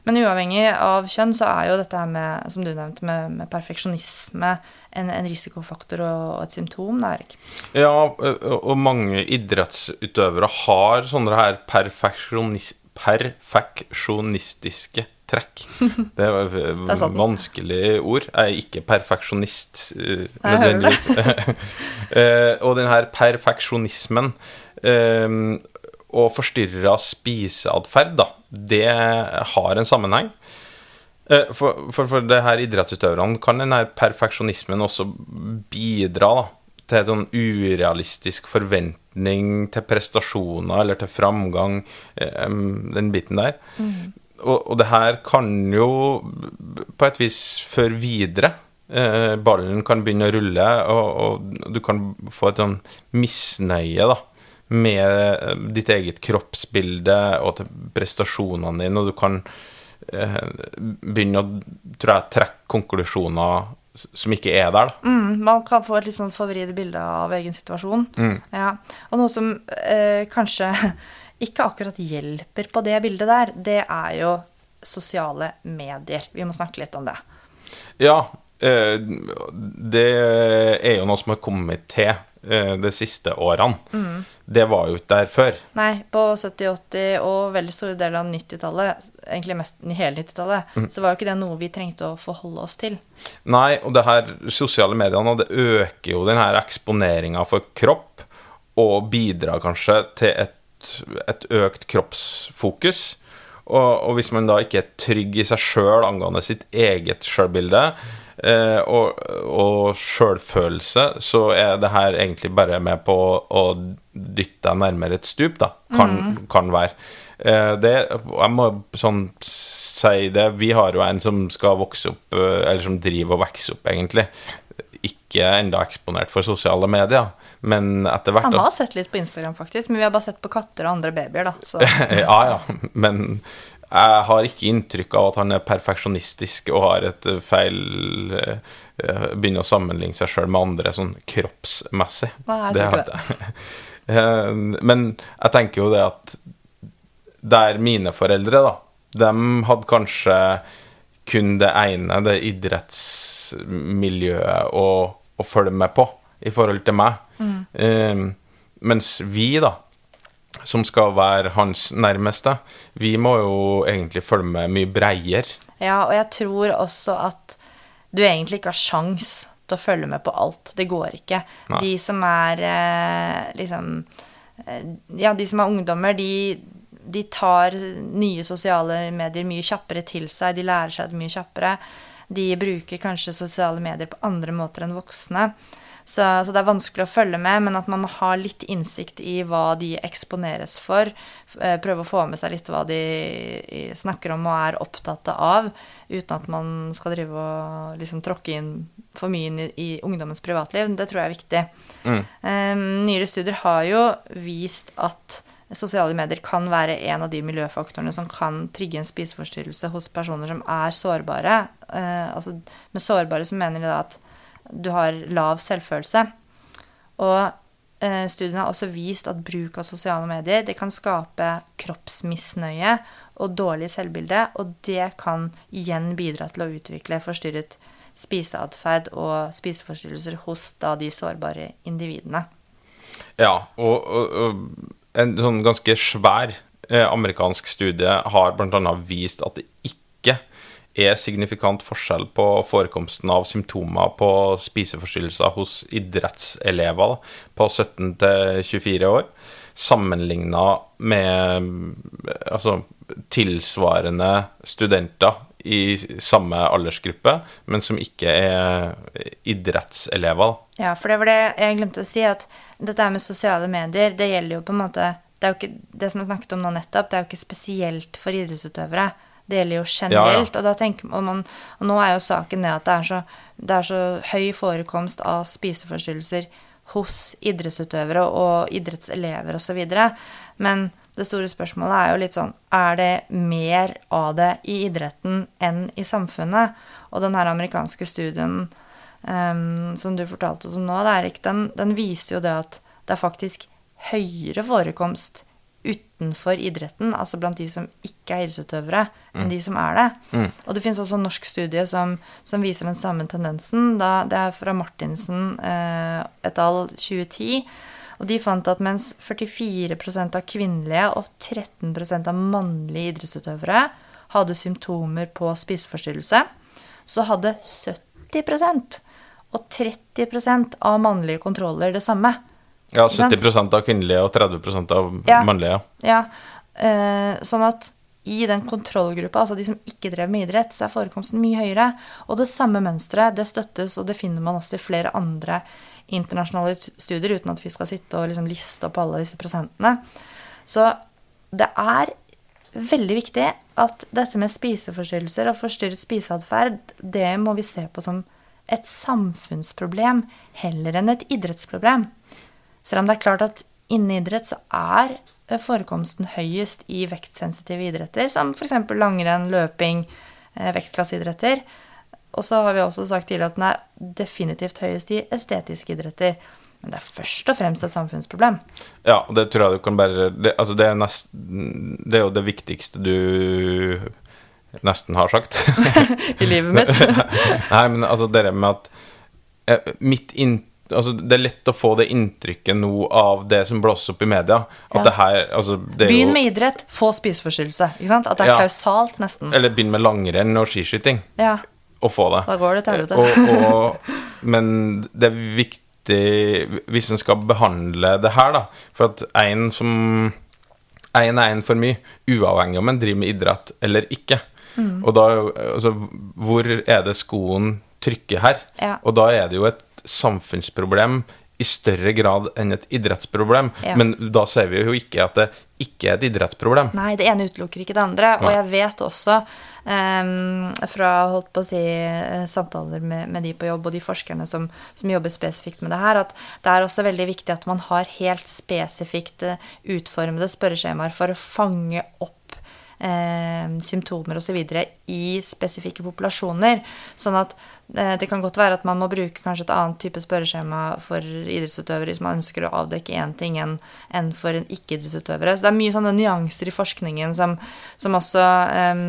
Men uavhengig av kjønn så er jo dette her med, som du nevnte, med, med perfeksjonisme en, en, risikofaktor og et symptom, da, Erik? Ja, og mange idrettsutøvere har sånne her perfeksjonis perfeksjonistiske trekk. Det er et vanskelig ord. Jeg er ikke perfeksjonist nødvendigvis. og den her perfeksjonismen og forstyrra spiseatferd, da, det har en sammenheng. For, for, for det her idrettsutøverne kan den her perfeksjonismen også bidra da, til en sånn urealistisk forventning til prestasjoner eller til framgang, den biten der. Mm og, og, det her kan jo på et vis føre videre. Eh, ballen kan begynne å rulle, og, og du kan få et sånn misnøye da, med ditt eget kroppsbilde og til prestasjonene dine, og du kan eh, begynne å jeg, trekke konklusjoner som ikke er der. Da. Mm, man kan få et litt sånn forvridd bilde av egen situasjon. Mm. Ja. Og noe som eh, kanskje ikke akkurat hjelper på det bildet der, det er jo sosiale medier. Vi må snakke litt om det. Ja, eh, det er jo noe som har kommet til eh, de siste årene. Mm. Det var jo ikke der før. Nei, på 70-, 80- og veldig store deler av 90-tallet, egentlig mest hele 90-tallet, mm. så var jo ikke det noe vi trengte å forholde oss til. Nei, og det her sosiale mediene, det øker jo den her eksponeringa for kropp, og bidrar kanskje til et et økt kroppsfokus. Og, og, hvis man da ikke er trygg i seg sjøl angående sitt eget sjølbilde eh, og, og sjølfølelse, så er det her egentlig bare med på å dytte deg nærmere et stup, da. Kan, mm. kan være. Eh, det, jeg må sånn si det Vi har jo en som skal vokse opp, eh, eller som driver og vokser opp, egentlig. Ikke enda eksponert for sosiale medier. Men etter hvert Han har sett litt på Instagram, faktisk, men vi har bare sett på katter og andre babyer, da. ja, ja. Men jeg har ikke inntrykk av at han er perfeksjonistisk og har et feil eh, Begynner å sammenligne seg sjøl med andre sånn kroppsmessig. Nei, jeg det. Eh, men jeg tenker jo det at der mine foreldre, da, de hadde kanskje kun det ene, det idrettsmiljøet, å, å følge med på i forhold til meg. Mm. Um, mens vi, da, som skal være hans nærmeste, vi må jo egentlig følge med mye breiere. Ja, og jeg tror også at du egentlig ikke har sjans til å følge med på alt. Det går ikke. Nei. De som er eh, liksom eh, Ja, de som er ungdommer, de, de tar nye sosiale medier mye kjappere til seg. De lærer seg det mye kjappere. De bruker kanskje sosiale medier på andre måter enn voksne. Så, så, det er vanskelig å følge med, men at man må ha litt innsikt i hva de eksponeres for. Eh, prøve å få med seg litt hva de snakker om og er opptatt av, uten at man skal drive og liksom tråkke inn for mye inn i, i ungdommens privatliv. Det tror jeg er viktig. Mm. Um, nyere studier har jo vist at sosiale medier kan være en av de miljøfaktorene som kan trigge en spiseforstyrrelse hos personer som er sårbare. Uh, altså, med sårbare så mener de da at du har lav selvfølelse. Og eh, studiene har også vist at bruk av sosiale medier det kan skape kroppsmisnøye og dårlig selvbilde, og det kan igjen bidra til å utvikle forstyrret spiseatferd og spiseforstyrrelser hos da de sårbare individene. Ja, og, og, og en sånn ganske svær eh, amerikansk studie har bl.a. vist at det ikke er signifikant forskjell på forekomsten av symptomer på spiseforstyrrelser hos idrettselever på 17 24 år, sammenligna med altså, tilsvarende studenter i samme aldersgruppe, men som ikke er idrettselever. Ja, for det var det jeg glemte å si, at dette med sosiale medier, det gjelder jo på en måte Det ikke det som jeg snakket om nå nettopp, det er jo ikke spesielt for idrettsutøvere. Det gjelder jo generelt. Ja, ja. Og, tenker, og, man, og, nå er jo saken det at det er, så, det er så høy forekomst av spiseforstyrrelser hos idrettsutøvere og idrettselever osv. Men det store spørsmålet er jo litt sånn Er det mer av det i idretten enn i samfunnet? Og den her amerikanske studien um, som du fortalte oss om nå, det Erik, den, den viser jo det at det er faktisk høyere forekomst utenfor idretten, altså blant de som ikke er idrettsutøvere, enn de som er det. Og det finnes også en norsk studie som, som viser den samme tendensen. Da, det er fra Martinsen eh, et al. 2010. Og de fant at mens 44% av kvinnelige og 13% av mannlige idrettsutøvere hadde symptomer på spiseforstyrrelse, så hadde 70% og 30% av mannlige kontroller det samme. Ja, sant? 70 av kvinnelige og 30 av Ja. mannlige. Ja, eh, sånn at i den kontrollgruppa, altså de som ikke drev med idrett, så er forekomsten mye høyere. Og det samme mønsteret, det støttes, og det finner man også i flere andre internasjonale studier, uten at vi skal sitte og liksom liste opp alle disse prosentene. Så det er veldig viktig at dette med spiseforstyrrelser og forstyrret spiseatferd, det må vi se på som et samfunnsproblem heller enn et idrettsproblem. Selv om det er klart at innen idrett så er eh, forekomsten høyest i vektsensitive idretter, som f.eks. langrenn, løping, eh, vektklasseidretter. Og så har vi også sagt tidligere at den er definitivt høyest i estetiske idretter. Men det er først og fremst et samfunnsproblem. Ja, og det tror jeg du kan bare det, Altså, det er, nest, det er jo det viktigste du nesten har sagt. I livet mitt. Nei, men altså det med at eh, mitt inn, altså, Det er lett å få det inntrykket nå av det som blåser opp i media. At Ja. det her altså, det er Begynn med idrett, få spiseforstyrrelse. Ikke sant? At det er Ja. kausalt, nesten. Eller begynn med langrenn og skiskyting, Ja, og få det. da går det til helvete. Men det er viktig hvis en skal behandle det her, da For at en som Én er en for mye, uavhengig om en driver med idrett eller ikke. Mm. Og da altså, Hvor er det skoen trykker her? Ja. Og da er det jo et samfunnsproblem i større grad enn et idrettsproblem. Ja. Men da ser vi jo ikke at det ikke er et idrettsproblem. Nei, det ene utelukker ikke det andre. Og jeg vet også um, fra holdt på å si, eh, samtaler med, med de på jobb og de forskerne som, som jobber spesifikt med det her, at det er også veldig viktig at man har helt spesifikt eh, utformede spørreskjemaer for å fange opp eh, symptomer osv. i spesifikke populasjoner. Sånn at eh, det kan godt være at man må bruke kanskje et annet type spørreskjema for idrettsutøvere hvis man ønsker å avdekke én ting enn enn for en ikke-idrettsutøvere. Så det er mye sånne nyanser i forskningen som, som også em,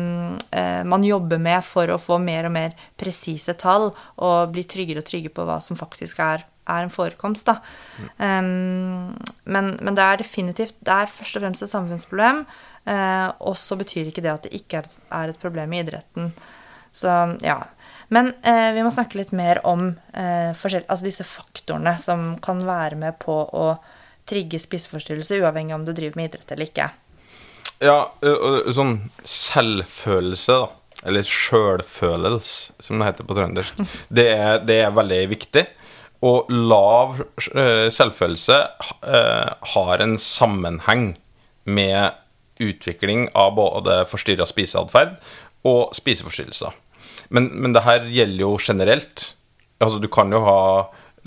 eh, man jobber med for å få mer og mer presise tall og bli tryggere og trygge på hva som faktisk er er en forekomst, da. Um, men, men det er definitivt Det er først og fremst et samfunnsproblem. Uh, og så betyr ikke det at det ikke er, er et problem i idretten. Så ja. Men uh, vi må snakke litt mer om uh, altså disse faktorene som kan være med på å trigge spiseforstyrrelse, uavhengig om du driver med idrett eller ikke. Ja, ø- sånn selvfølelse, da. Eller sjølfølelse, som det heter på trøndersk. Det det er veldig viktig. Og lav selvfølelse ø, har en sammenheng med utvikling av både forstyrra spiseatferd og spiseforstyrrelser. Men, men det her gjelder jo generelt. Altså, du kan jo ha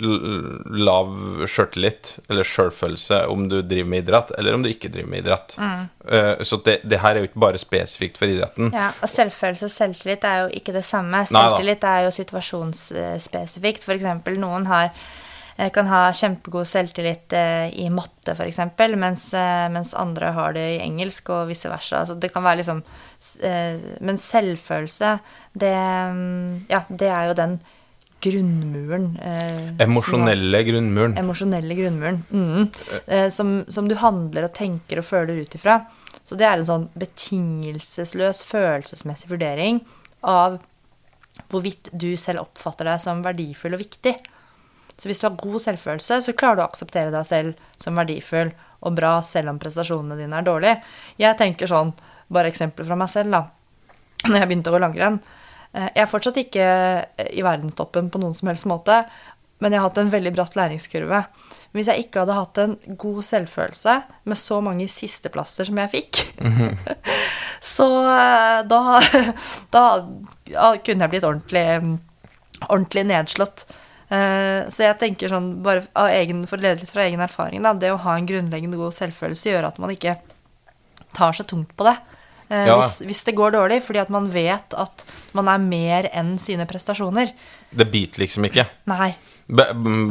lav sjøltillit eller sjølfølelse om du driver med idrett, eller om du ikke driver med idrett. Eh, så det, det her er jo ikke bare spesifikt for idretten. Ja, og selvfølelse og selvtillit er jo ikke det samme. Nei. Selvtillit er jo situasjonsspesifikt. Eksempel noen har, eh, kan ha kjempegod selvtillit eh, i matte, eksempel, mens, mens andre har det i engelsk, og vice versa. Altså, det kan være liksom Men selvfølelse, det mm, Ja, det er jo den grunnmuren. eh, emosjonelle var, grunnmuren. emosjonelle grunnmuren. Mm. Eh, som, som du handler og tenker og føler ut ifra. Så det er en sånn betingelsesløs følelsesmessig vurdering av hvorvidt du selv oppfatter deg som verdifull og viktig. Så hvis du har god selvfølelse, så klarer du å akseptere deg selv som verdifull og bra selv om prestasjonene dine er dårlige. Jeg tenker sånn, bare eksempler fra meg selv, da. Når jeg begynte å gå langrenn. Eh, Jeg er fortsatt ikke eh, i verdenstoppen på noen som helst måte, men jeg har hatt en veldig bratt læringskurve. Hvis jeg ikke hadde hatt en god selvfølelse med så mange sisteplasser som jeg fikk, så -hmm. da, da, da kunne jeg blitt ordentlig, ordentlig nedslått. Eh, Så jeg tenker sånn, bare av egen, for å lede litt fra egen erfaring, da, det å ha en grunnleggende god selvfølelse gjør at man ikke tar så tungt på det. Eh, Ja. hvis, hvis det går dårlig, fordi at man vet at man er mer enn sine prestasjoner. Det biter liksom ikke. Nei. B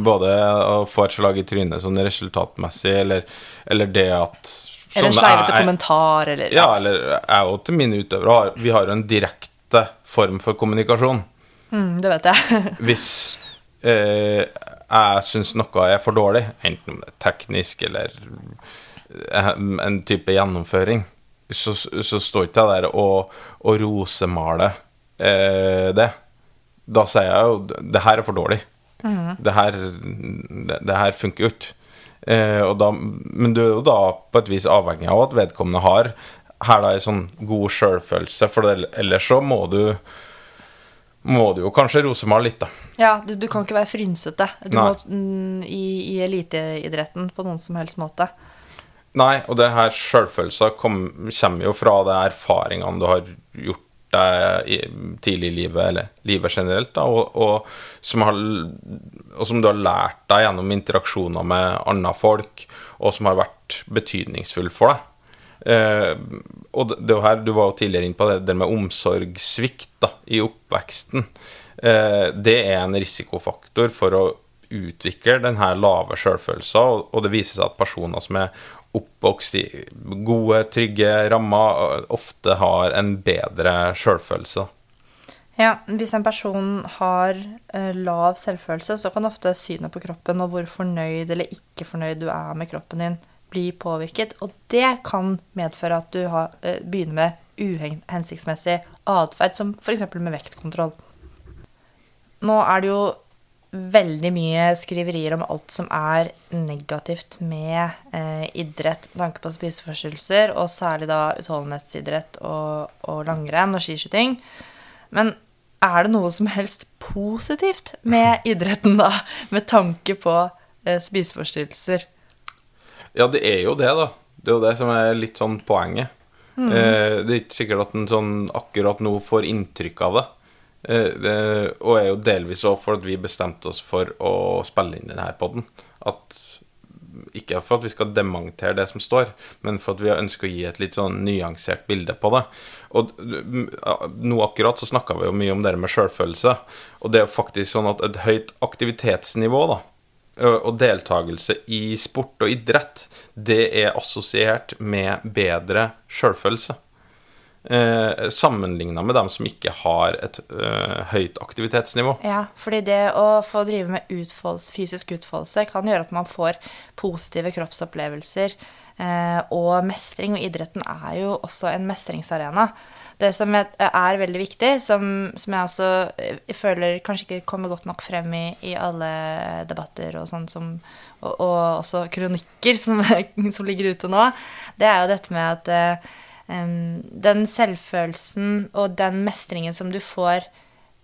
både å få et slag i trynet sånn resultatmessig, eller, eller det at Eller en sleivete kommentar, eller Ja, eller jeg og til mine utøvere Vi har jo en direkte form for kommunikasjon. Mm, det vet jeg. Hvis eh, jeg syns noe er for dårlig, enten om det er teknisk eller eh, en type gjennomføring, så, så står ikke jeg der og, og rosemaler eh, det. Da sier jeg jo det her er for dårlig. Det, her, det, det her funker jo ikke. Eh, og da, men du er jo da på et vis avhengig av at vedkommende har her da en sånn god sjølfølelse, for ellers så må du må du jo kanskje rosemale litt, da. Ja, du, du kan ikke være frynsete du Nei. må, mm, i, i eliteidretten på noen som helst måte. Nei, og det her sjølfølelsen kommer jo fra de erfaringene du har gjort deg tidlig i livet, eller livet generelt, da, og, og, som har, og som du har lært deg gjennom interaksjoner med andre folk, og som har vært betydningsfull for deg. Eh, og det, det er her, Du var jo tidligere inne på det det med omsorgssvikt da, i oppveksten. Eh, det er en risikofaktor for å utvikle denne lave sjølfølelsen, og, og det viser seg at personer som er oppvokst i gode, trygge rammer, ofte har en bedre sjølfølelse. Ja, Hvis en person har eh, lav selvfølelse, så kan ofte synet på kroppen og hvor fornøyd eller ikke fornøyd du er med kroppen din, bli påvirket. Og det kan medføre at du har, eh, begynner med uhensiktsmessig atferd, som f.eks. med vektkontroll. Nå er det jo veldig mye skriverier om alt som er negativt med eh, idrett med tanke på spiseforstyrrelser, og særlig da utholdenhetsidrett og, og langrenn og skiskyting. Men er det noe som helst positivt med idretten, da, med tanke på eh, spiseforstyrrelser? Ja, det er jo det, da. Det er jo det som er litt sånn poenget. Eh, det er ikke sikkert at en sånn akkurat nå får inntrykk av det. Eh, og er jo delvis òg for at vi bestemte oss for å spille inn denne podden. At ikke for at vi skal dementere det som står, men for at vi ønsker å gi et litt sånn nyansert bilde på det. Og mm, nå akkurat så snakka vi jo mye om det med sjølfølelse. Og det er jo faktisk sånn at et høyt aktivitetsnivå, da, og deltakelse i sport og idrett, det er assosiert med bedre sjølfølelse. Eh, Sammenligna med dem som ikke har et eh, høyt aktivitetsnivå. Ja, fordi det å få drive med utfoldelse, fysisk utfoldelse kan gjøre at man får positive kroppsopplevelser eh, og mestring. Og idretten er jo også en mestringsarena. Det som er, veldig viktig, som, som jeg også jeg føler kanskje ikke kommer godt nok frem i, i alle debatter og sånn som og, og også kronikker som, som ligger ute nå, det er jo dette med at eh, den selvfølelsen og den mestringen som du får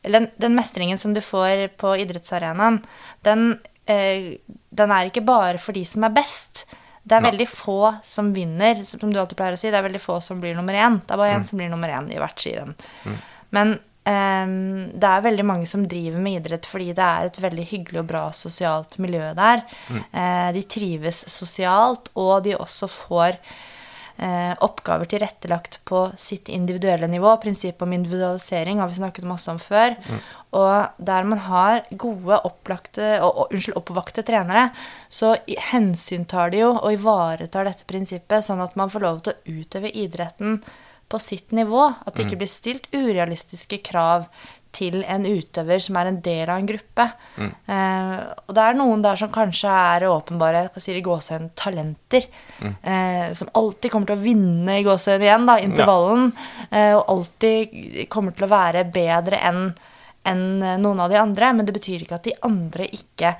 eller den, den mestringen som du får på idrettsarenaen, den, eh, den er ikke bare for de som er best. Det er Nei. veldig få som vinner, som du alltid pleier å si. Det er veldig få som blir nummer én. Det er bare én som blir nummer én i hvert skirenn. Men Um, det er veldig mange som driver med idrett fordi det er et veldig hyggelig og bra sosialt miljø der. Eh, de trives sosialt, og de også får oppgaver tilrettelagt på sitt individuelle nivå. Prinsippet om individualisering har vi snakket masse om før. Og der man har gode, opplagte, og, og, unnskyld, oppvakte trenere, så hensyntar de jo og ivaretar dette prinsippet, sånn at man får lov til å utøve idretten på sitt nivå. At det ikke blir stilt urealistiske krav til en utøver som er en del av en gruppe. Eh, og det er noen der som kanskje er åpenbare jeg sier i gåsehøyne, talenter. Eh, som alltid kommer til å vinne i gåsehud igjen, da, intervallen. Eh, og alltid kommer til å være bedre enn enn noen av de andre. Men det betyr ikke at de andre ikke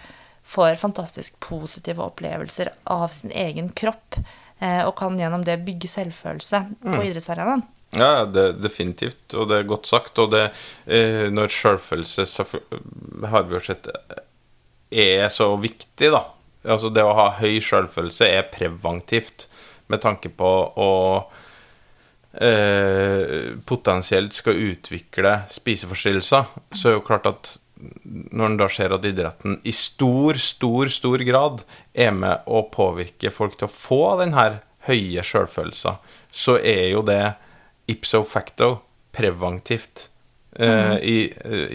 får fantastisk positive opplevelser av sin egen kropp. Eh, og kan gjennom det bygge selvfølelse på idrettsarenaen. Ja, det, definitivt, og det er godt sagt. Og det, eh, når sjølfølelse har vi jo sett er så viktig, da. Altså det å ha høy sjølfølelse er preventivt med tanke på å eh, potensielt skal utvikle spiseforstyrrelser, så er det jo klart at når en da ser at idretten i stor, stor, stor grad er med å påvirke folk til å få den her høye sjølfølelsen, så er jo det ipso facto preventivt eh, i,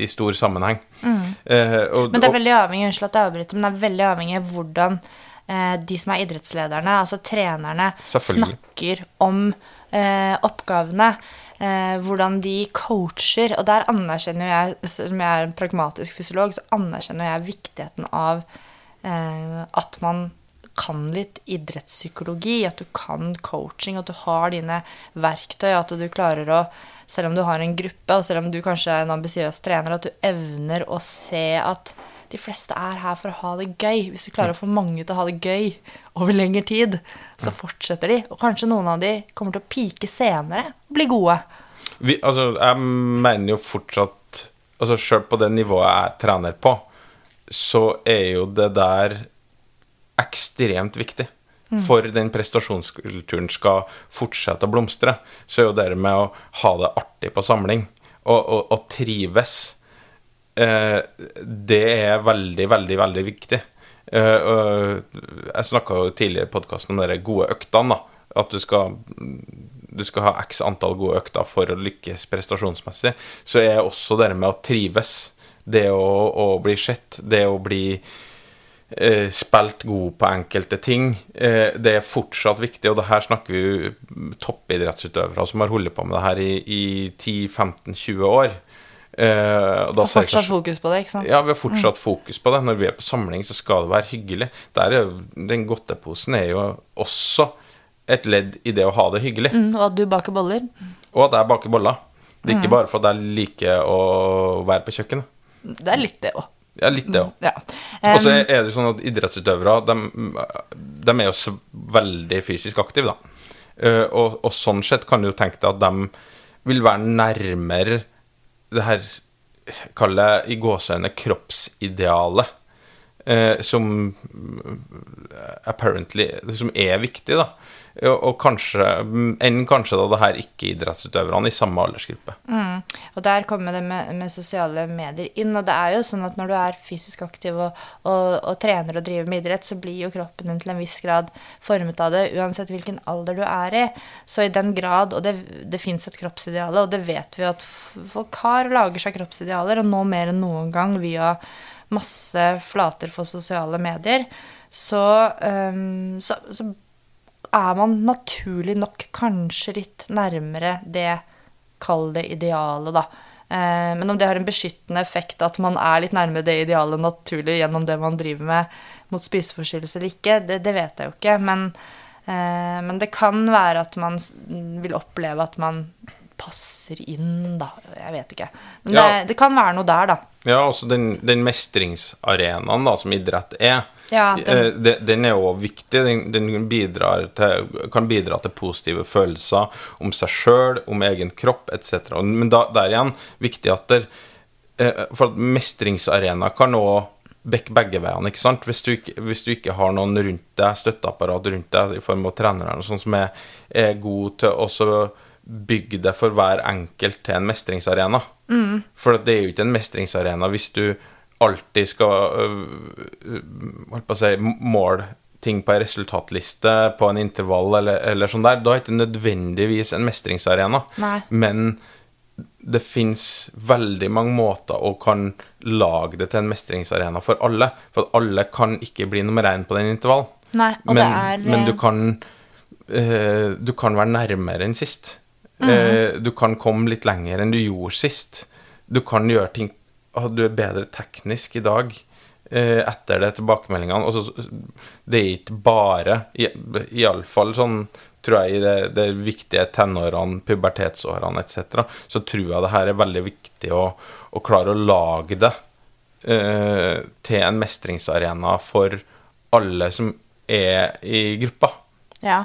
i stor sammenheng. Eh, og, Men det er veldig avhengig unnskyld at jeg avbryter, men det er veldig avhengig av hvordan eh, de som er idrettslederne, altså trenerne, snakker om eh, oppgavene. Eh, hvordan de coacher. Og der anerkjenner jeg, som jeg er en pragmatisk fysiolog, så anerkjenner jeg viktigheten av eh, at man kan litt idrettspsykologi, at du kan coaching, at du har dine verktøy, at du klarer å Selv om du har en gruppe, og selv om du kanskje er en ambisiøs trener, at du evner å se at de fleste er her for å ha det gøy. Hvis du klarer å få mange til å ha det gøy over lengre tid, så fortsetter de. Og kanskje noen av de kommer til å pike senere og bli gode. vi, altså, jeg mener jo fortsatt Altså Selv på det nivået jeg trener på, så er jo det der ekstremt viktig. For den prestasjonskulturen skal fortsette å blomstre, så er jo det med å ha det artig på samling og, og, og trives eh, Det er veldig, veldig, veldig viktig. Eh, jeg snakka tidligere i podkasten om de gode øktene. da At du skal, du skal ha x antall gode økter for å lykkes prestasjonsmessig. Så er også det med å trives, det å, å bli sett, det å bli eh, spilt god på enkelte ting. Eh, det er fortsatt viktig, og det her snakker vi jo toppidrettsutøvere som har holdt på med det her i, i 10-15-20 år. Eh, og Og fortsatt kanskje- fokus på det, ikke sant? ja, vi har fortsatt fokus på det. Når vi er på samling, så skal det være hyggelig. Er den godteposen er jo også et ledd i det å ha det hyggelig. Mm, og at du baker boller. Og at jeg baker boller. Det er ikke bare for at jeg liker å være på kjøkkenet. Det er litt det òg. Ja, litt det òg. Ja. Og så er det jo sånn at idrettsutøvere de, de er jo veldig fysisk aktive, da. Eh, og, og sånn sett kan du jo tenke deg at de vil være nærmere det her Kall det i gåseøyne kroppsidealet. eh, som apparently Som er viktig, da. Og, kanskje enn kanskje da det her ikke-idrettsutøverne i samme aldersgruppe. Og der kommer det med, med sosiale medier inn. Og det er jo sånn at når du er fysisk aktiv og, og, og trener og driver med idrett, så blir jo kroppen din til en viss grad formet av det, uansett hvilken alder du er i. Så i den grad, og det, det fins et kroppsideal, og det vet vi at folk har lager seg kroppsidealer, og nå mer enn noen gang via masse flater for sosiale medier, så, um, så, så er man naturlig nok kanskje litt nærmere det Kall det idealet, da. Eh, men om det har en beskyttende effekt at man er litt nærmere det idealet naturlig gjennom det man driver med mot spiseforstyrrelser eller ikke, det, det vet jeg jo ikke. Men, eh, men det kan være at man vil oppleve at man passer inn, da. Jeg vet ikke. Men Ja. det, det kan være noe der, da. Ja, altså den, den mestringsarenaen da, som idrett er, Ja, den- eh, den er jo viktig. Den, den til, kan bidra til positive følelser om seg sjøl, om egen kropp etc. Men da, der igjen, viktig at der, eh, For at mestringsarena kan bekke begge veiene. ikke sant? Hvis du ikke, hvis du ikke har noen rundt deg, støtteapparat rundt deg i form av trenere og sånn som er, er god til å bygge det for hver enkelt til en mestringsarena. For det er jo ikke en mestringsarena hvis du alltid skal øh, holdt på å si, måle ting på ei resultatliste på en intervall eller, eller sånn der. Da er det ikke nødvendigvis en mestringsarena. Nei. Men det fins veldig mange måter å kan lage det til en mestringsarena for alle. For at alle kan ikke bli nummer én på den intervallen. Nei, men, er men du eh, kan eh, Du kan være nærmere enn sist. Mm. Eh, du kan komme litt lenger enn du gjorde sist. Du kan gjøre ting Du er bedre teknisk i dag eh, etter det tilbakemeldingene. Altså, det er ikke bare Iallfall sånn tror jeg i det, det viktige tenårene, pubertetsårene etc., så tror jeg det her er veldig viktig å, å klare å lage det eh, til en mestringsarena for alle som er i gruppa. Ja.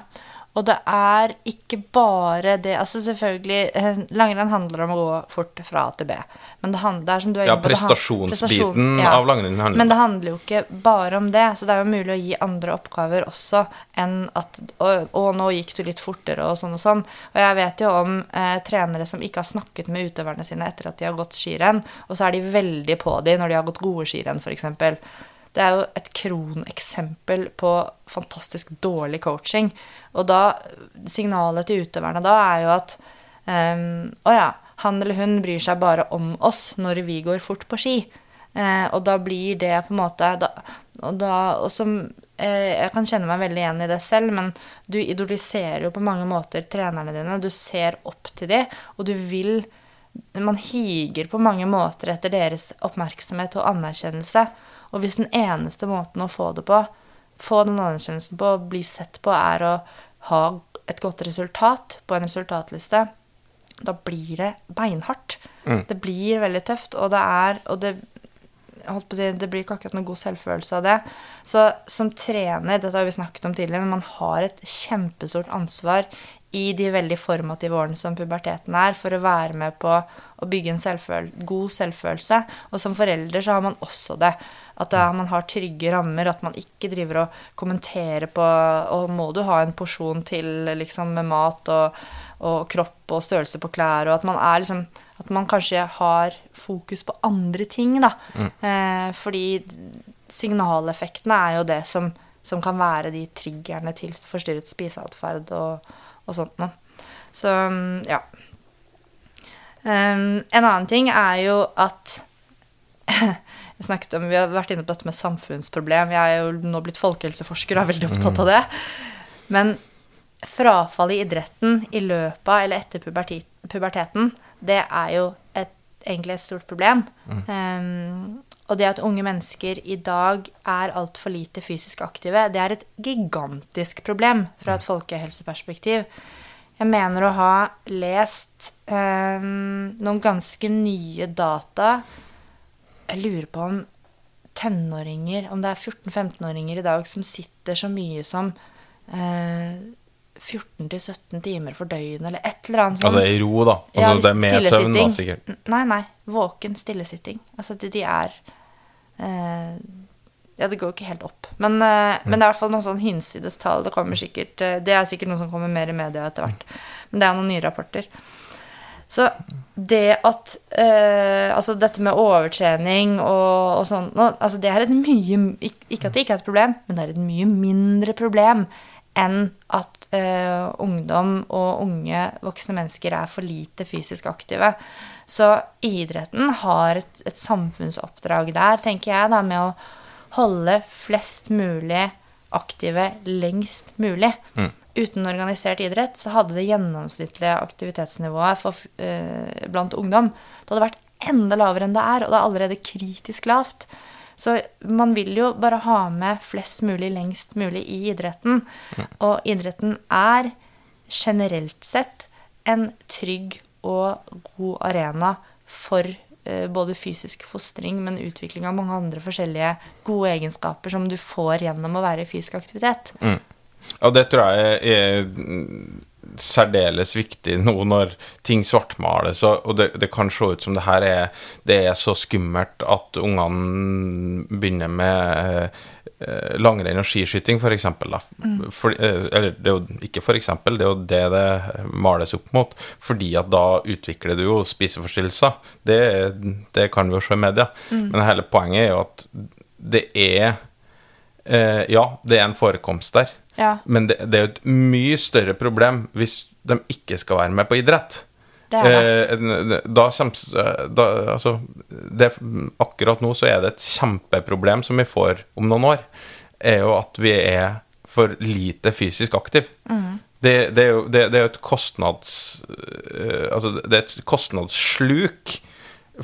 Og det er ikke bare det Altså selvfølgelig, eh, langrenn handler om å gå fort fra A til B. Men det handler, er som du er Ja, inne på, det prestasjonsbiten prestasjon, av langrenn handler Men det. handler jo ikke bare om det. Så det er jo mulig å gi andre oppgaver også enn at Å, å, nå gikk du litt fortere, og sånn og sånn. Og jeg vet jo om eh, trenere som ikke har snakket med utøverne sine etter at de har gått skirenn, og så er de veldig på de når de har gått gode skirenn, f.eks. det er jo et kroneksempel på fantastisk dårlig coaching. Og da Signalet til utøverne da er jo at um, Å ja, han eller hun bryr seg bare om oss når vi går fort på ski. Eh, og da blir det på en måte da, Og, da, og som eh, Jeg kan kjenne meg veldig igjen i det selv, men du idoliserer jo på mange måter trenerne dine. Du ser opp til dem, og du vil Man higer på mange måter etter deres oppmerksomhet og anerkjennelse. Og hvis den eneste måten å få det på, få den anerkjennelsen på, bli sett på, er å ha et godt resultat på en resultatliste, da blir det beinhardt. Det blir veldig tøft, og det er og det, si, det blir ikke akkurat noen god selvfølelse av det. Så som trener, dette har vi snakket om tidligere, men man har et kjempestort ansvar i de veldig formative årene som puberteten er, for å være med på å bygge en selvføl god selvfølelse. Og som forelder så har man også det. At er, man har trygge rammer, at man ikke driver og kommenterer på Og må du ha en porsjon til liksom med mat og, og kropp og størrelse på klær, og at man er liksom At man kanskje har fokus på andre ting, da. Eh, fordi signaleffektene er jo det som, som kan være de triggerne til forstyrret spiseatferd og, og sånt noe. Så ja. Um, en annen ting er jo at snakket om, Vi har vært inne på dette med samfunnsproblem. Jeg er jo nå blitt folkehelseforsker og er veldig opptatt av det. Men frafall i idretten i løpet av eller etter puberteten, det er jo et, egentlig et stort problem. Um, og det at unge mennesker i dag er altfor lite fysisk aktive, det er et gigantisk problem fra et folkehelseperspektiv. Jeg mener å ha lest um, noen ganske nye data Jeg lurer på om tenåringer, om det er 14-15-åringer i dag som sitter så mye som eh, 14-17 timer for døgnet, eller et eller annet. sånt. Altså i ro, da. Altså, Ja, det er med søvn, da, sikkert. Nei, nei. Våken stillesitting. Altså, de, de er eh, Ja, det går jo ikke helt opp. Men, eh, men det er i hvert fall noen sånn hinsides tall. Det kommer sikkert eh, Det er sikkert noe som kommer mer i media etter hvert. Men det er noen nye rapporter. Så det at eh, Altså dette med overtrening og, og sånn altså Det er et mye Ikke at det ikke er et problem, men det er et mye mindre problem enn at eh, ungdom og unge voksne mennesker er for lite fysisk aktive. Så idretten har et, et samfunnsoppdrag der, tenker jeg, da, med å holde flest mulig aktive lengst mulig. Uten organisert idrett så hadde det gjennomsnittlige aktivitetsnivået for, eh, blant ungdom det hadde vært enda lavere enn det er, og det er allerede kritisk lavt. Så man vil jo bare ha med flest mulig lengst mulig i idretten. Og idretten er generelt sett en trygg og god arena for eh, både fysisk fostring, men utvikling av mange andre forskjellige gode egenskaper som du får gjennom å være i fysisk aktivitet. Og det tror jeg er mm, særdeles viktig nå når ting svartmales, og det, det kan se ut som det her er, det er så skummelt at ungene begynner med eh, langrenn og skiskyting, f.eks. For, eh, eller det er jo ikke f.eks., det er jo det det males opp mot. Fordi at da utvikler du jo spiseforstyrrelser. Det, det kan vi jo se i media. Men hele poenget er jo at det er eh, Ja, det er en forekomst der. Ja. Men det, det er jo et mye større problem hvis de ikke skal være med på idrett. Det er Eh, da kommer da, Altså, det, akkurat nå så er det et kjempeproblem som vi får om noen år, er jo at vi er for lite fysisk aktiv. Det, det, er jo, det, det er et kostnads... eh, altså, det er et kostnadssluk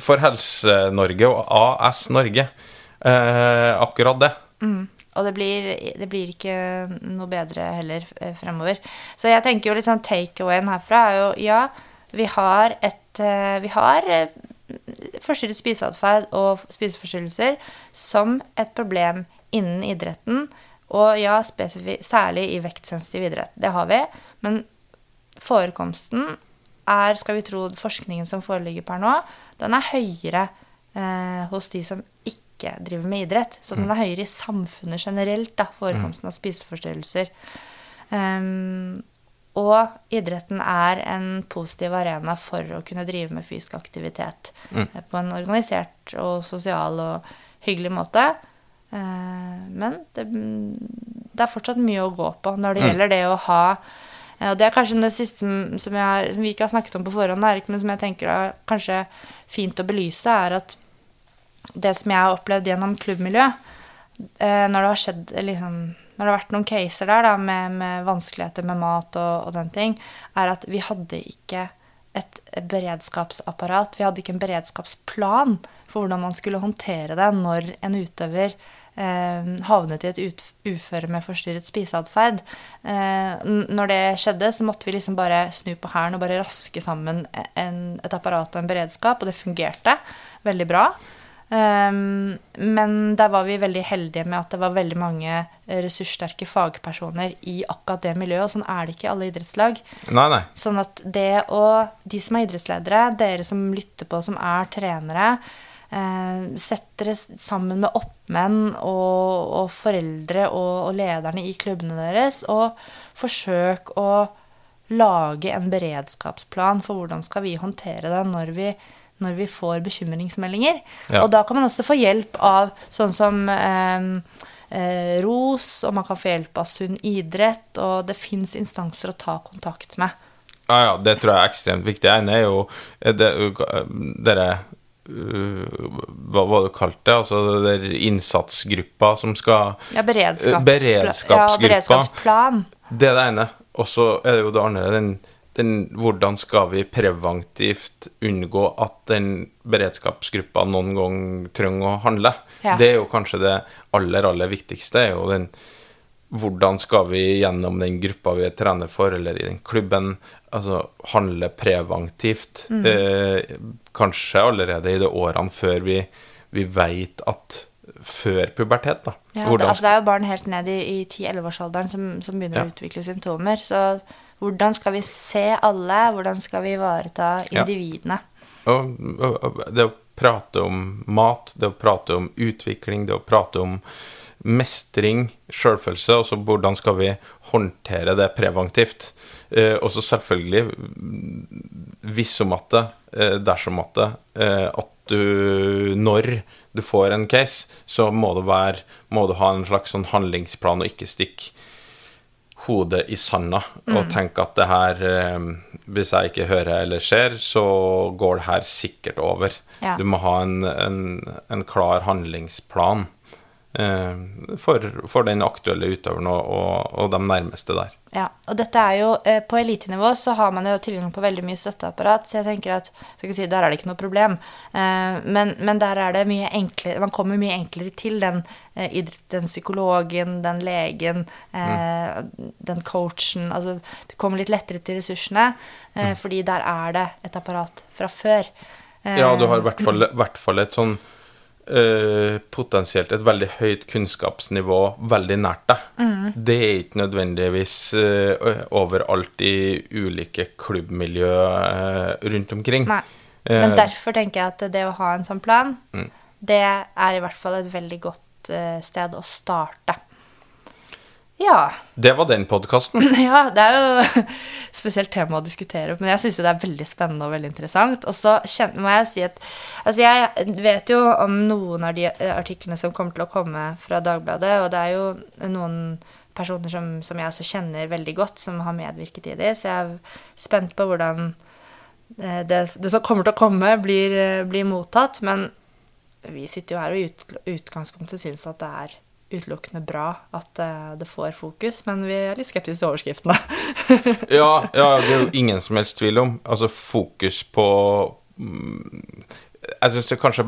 for Helse-Norge og AS Norge. Eh, akkurat det. Og det blir, det blir ikke noe bedre heller eh, fremover. Så jeg tenker jo litt sånn takeawayen herfra er jo ja, vi har et eh, Vi har eh, forstyrret spiseatferd og spiseforstyrrelser som et problem innen idretten. Og ja, særlig i vektsensitiv idrett. Det har vi. Men forekomsten er, skal vi tro forskningen som foreligger per nå, den er høyere eh, hos de som ikke driver med idrett. Så den er høyere i samfunnet generelt, da, forekomsten av spiseforstyrrelser. Ehm, og idretten er en positiv arena for å kunne drive med fysisk aktivitet mm. på en organisert og sosial og hyggelig måte. Eh, men det, det er fortsatt mye å gå på når det gjelder det å ha eh, Og det er kanskje det siste som, jeg, som vi ikke har snakket om på forhånd, men som jeg tenker er kanskje fint å belyse, er at det som jeg har opplevd gjennom klubbmiljø, eh, når det har skjedd liksom, Når det har vært noen caser der da, med, med vanskeligheter med mat og, og den ting, er at vi hadde ikke et beredskapsapparat. Vi hadde ikke en beredskapsplan for hvordan man skulle håndtere det når en utøver eh, havnet i et uføre med forstyrret spiseatferd. Eh, når det skjedde, så måtte vi liksom bare snu på hæren og bare raske sammen en, et apparat og en beredskap, og det fungerte veldig bra. Um, men der var vi veldig heldige med at det var veldig mange ressurssterke fagpersoner i akkurat det miljøet, og sånn er det ikke i alle idrettslag. Nei, nei. Sånn at det og de som er idrettsledere, dere som lytter på, som er trenere, uh, sett dere sammen med oppmenn og, og foreldre og, og lederne i klubbene deres, og forsøk å lage en beredskapsplan for hvordan skal vi håndtere det når vi, når vi får bekymringsmeldinger. Ja. Og da kan man også få hjelp av sånn som eh, eh, ROS, og man kan få hjelp av Sunn idrett, og det fins instanser å ta kontakt med. Ja, ja, det tror jeg er ekstremt viktig. En er jo er det, dere uh, Hva var det du kalte det? Altså det der innsatsgruppa som skal Ja, beredskaps, Eh, beredskapsgruppa. Ja, beredskapsplan. Det er det ene. Og så er det jo det andre den, den, Hvordan skal vi preventivt unngå at den beredskapsgruppa noen gang trenger å handle? Ja. Det er jo kanskje det aller, aller viktigste. er jo den hvordan skal vi gjennom den gruppa vi trener for, eller i den klubben, altså handle preventivt? Mm. Eh, kanskje allerede i de årene før vi, vi veit at Før pubertet, da. Ja, det, altså, det er jo barn helt ned i, i 10-11-årsalderen som, som begynner Ja. å utvikle symptomer. Så hvordan skal vi se alle? Hvordan skal vi ivareta Ja. individene? Og, og, og det å prate om mat, det å prate om utvikling, det å prate om mestring, sjølfølelse, og så hvordan skal vi håndtere det preventivt. Eh, og så selvfølgelig, hvis om at det, eh, dersom at det, eh, at du Når du får en case, så må være Må du ha en slags sånn handlingsplan og ikke stikke hodet i sanda Mm. og tenke at det her eh, Hvis jeg ikke hører eller ser, så går det her sikkert over. Ja. Du må ha en, en, en klar handlingsplan for, for den aktuelle utøveren og, og, og de nærmeste der. Ja, og dette er jo, eh, På elitenivå så har man jo tilgang på veldig mye støtteapparat, så jeg tenker at skal ikke si, der er det ikke noe problem. Eh, men, men der er det mye enklere Man kommer mye enklere til den, eh, den psykologen, den legen, eh, den coachen altså Du kommer litt lettere til ressursene, eh, fordi der er det et apparat fra før. Eh, Ja, du har i hvert fall, hvert fall et sånn eh, potensielt et veldig høyt kunnskapsnivå veldig nært deg. Mm. Det er ikke nødvendigvis uh, overalt i ulike klubbmiljø uh, rundt omkring. Nei. Men derfor tenker jeg at det å ha en sånn plan, det er i hvert fall et veldig godt sted å starte. Ja. Det var den podkasten. Ja, det er jo et spesielt tema å diskutere, men jeg syns jo det er veldig spennende og veldig interessant. Og så må jeg si at Altså, jeg vet jo om noen av de artiklene som kommer til å komme fra Dagbladet, og det er jo noen personer som, som jeg også kjenner veldig godt, som har medvirket i de, så jeg er spent på hvordan eh, det, det som kommer til å komme, blir, eh, blir mottatt. Men vi sitter jo her og i ut, utgangspunktet syns at det er utelukkende bra at eh, det får fokus, men vi er litt skeptiske til overskriftene. Ja, ja, det er jo ingen som helst tvil om. Altså fokus på mm, Jeg syns kanskje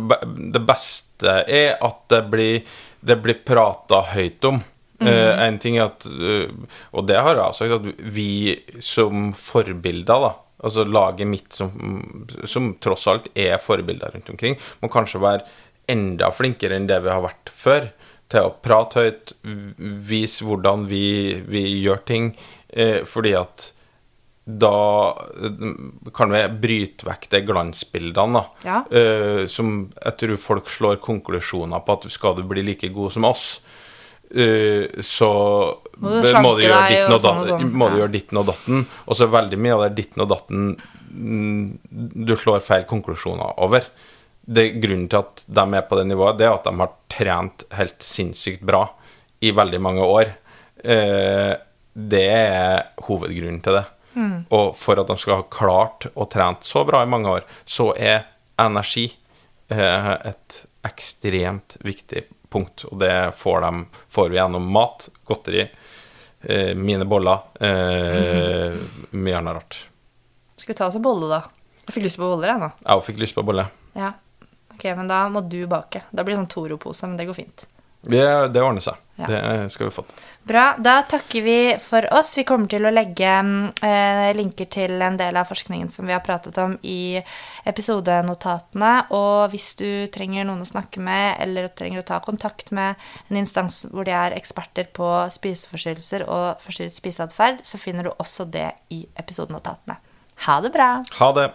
det beste er at det blir, det blir prata høyt om. Eh, en ting er at eh, Og det har jeg sagt, at vi som forbilder, da Altså laget mitt som, som tross alt er forbilder rundt omkring, må kanskje være enda flinkere enn det vi har vært før. Til å prate høyt, vise hvordan vi, vi gjør ting. Eh, fordi at da eh, kan vi bryte vekk de glansbildene, da. Ja. Eh, som jeg tror folk slår konklusjoner på at skal du bli like god som oss, eh, så Må du må du gjøre ditten og sånn og sånn. Ja. ditten og datten. Og så veldig mye av det ditten og datten mm, du slår feil konklusjoner over. Det Grunnen til at de er på det nivået, det er at de har trent helt sinnssykt bra i veldig mange år. Eh, det er hovedgrunnen til det. Og for at de skal ha klart og trent så bra i mange år, så er energi eh, et ekstremt viktig punkt. Og det får, de, får vi gjennom mat, godteri, eh, mine boller, eh, mye annet rart. Skal vi ta oss en bolle, da? Jeg fikk lyst på boller, jeg nå. Jeg fikk lyst på bolle. Ja. Ok, men da må du bake. Da blir det sånn Toro-pose, men det går fint. Det, det ordner seg. Ja. Det skal vi få til. Bra. Da takker vi for oss. Vi kommer til å legge eh, linker til en del av forskningen som vi har pratet om i episodenotatene. Og hvis du trenger noen å snakke med, eller trenger å ta kontakt med en instans hvor de er eksperter på spiseforstyrrelser og forstyrret spiseatferd, så finner du også det i episodenotatene. Ha det bra! Ha det.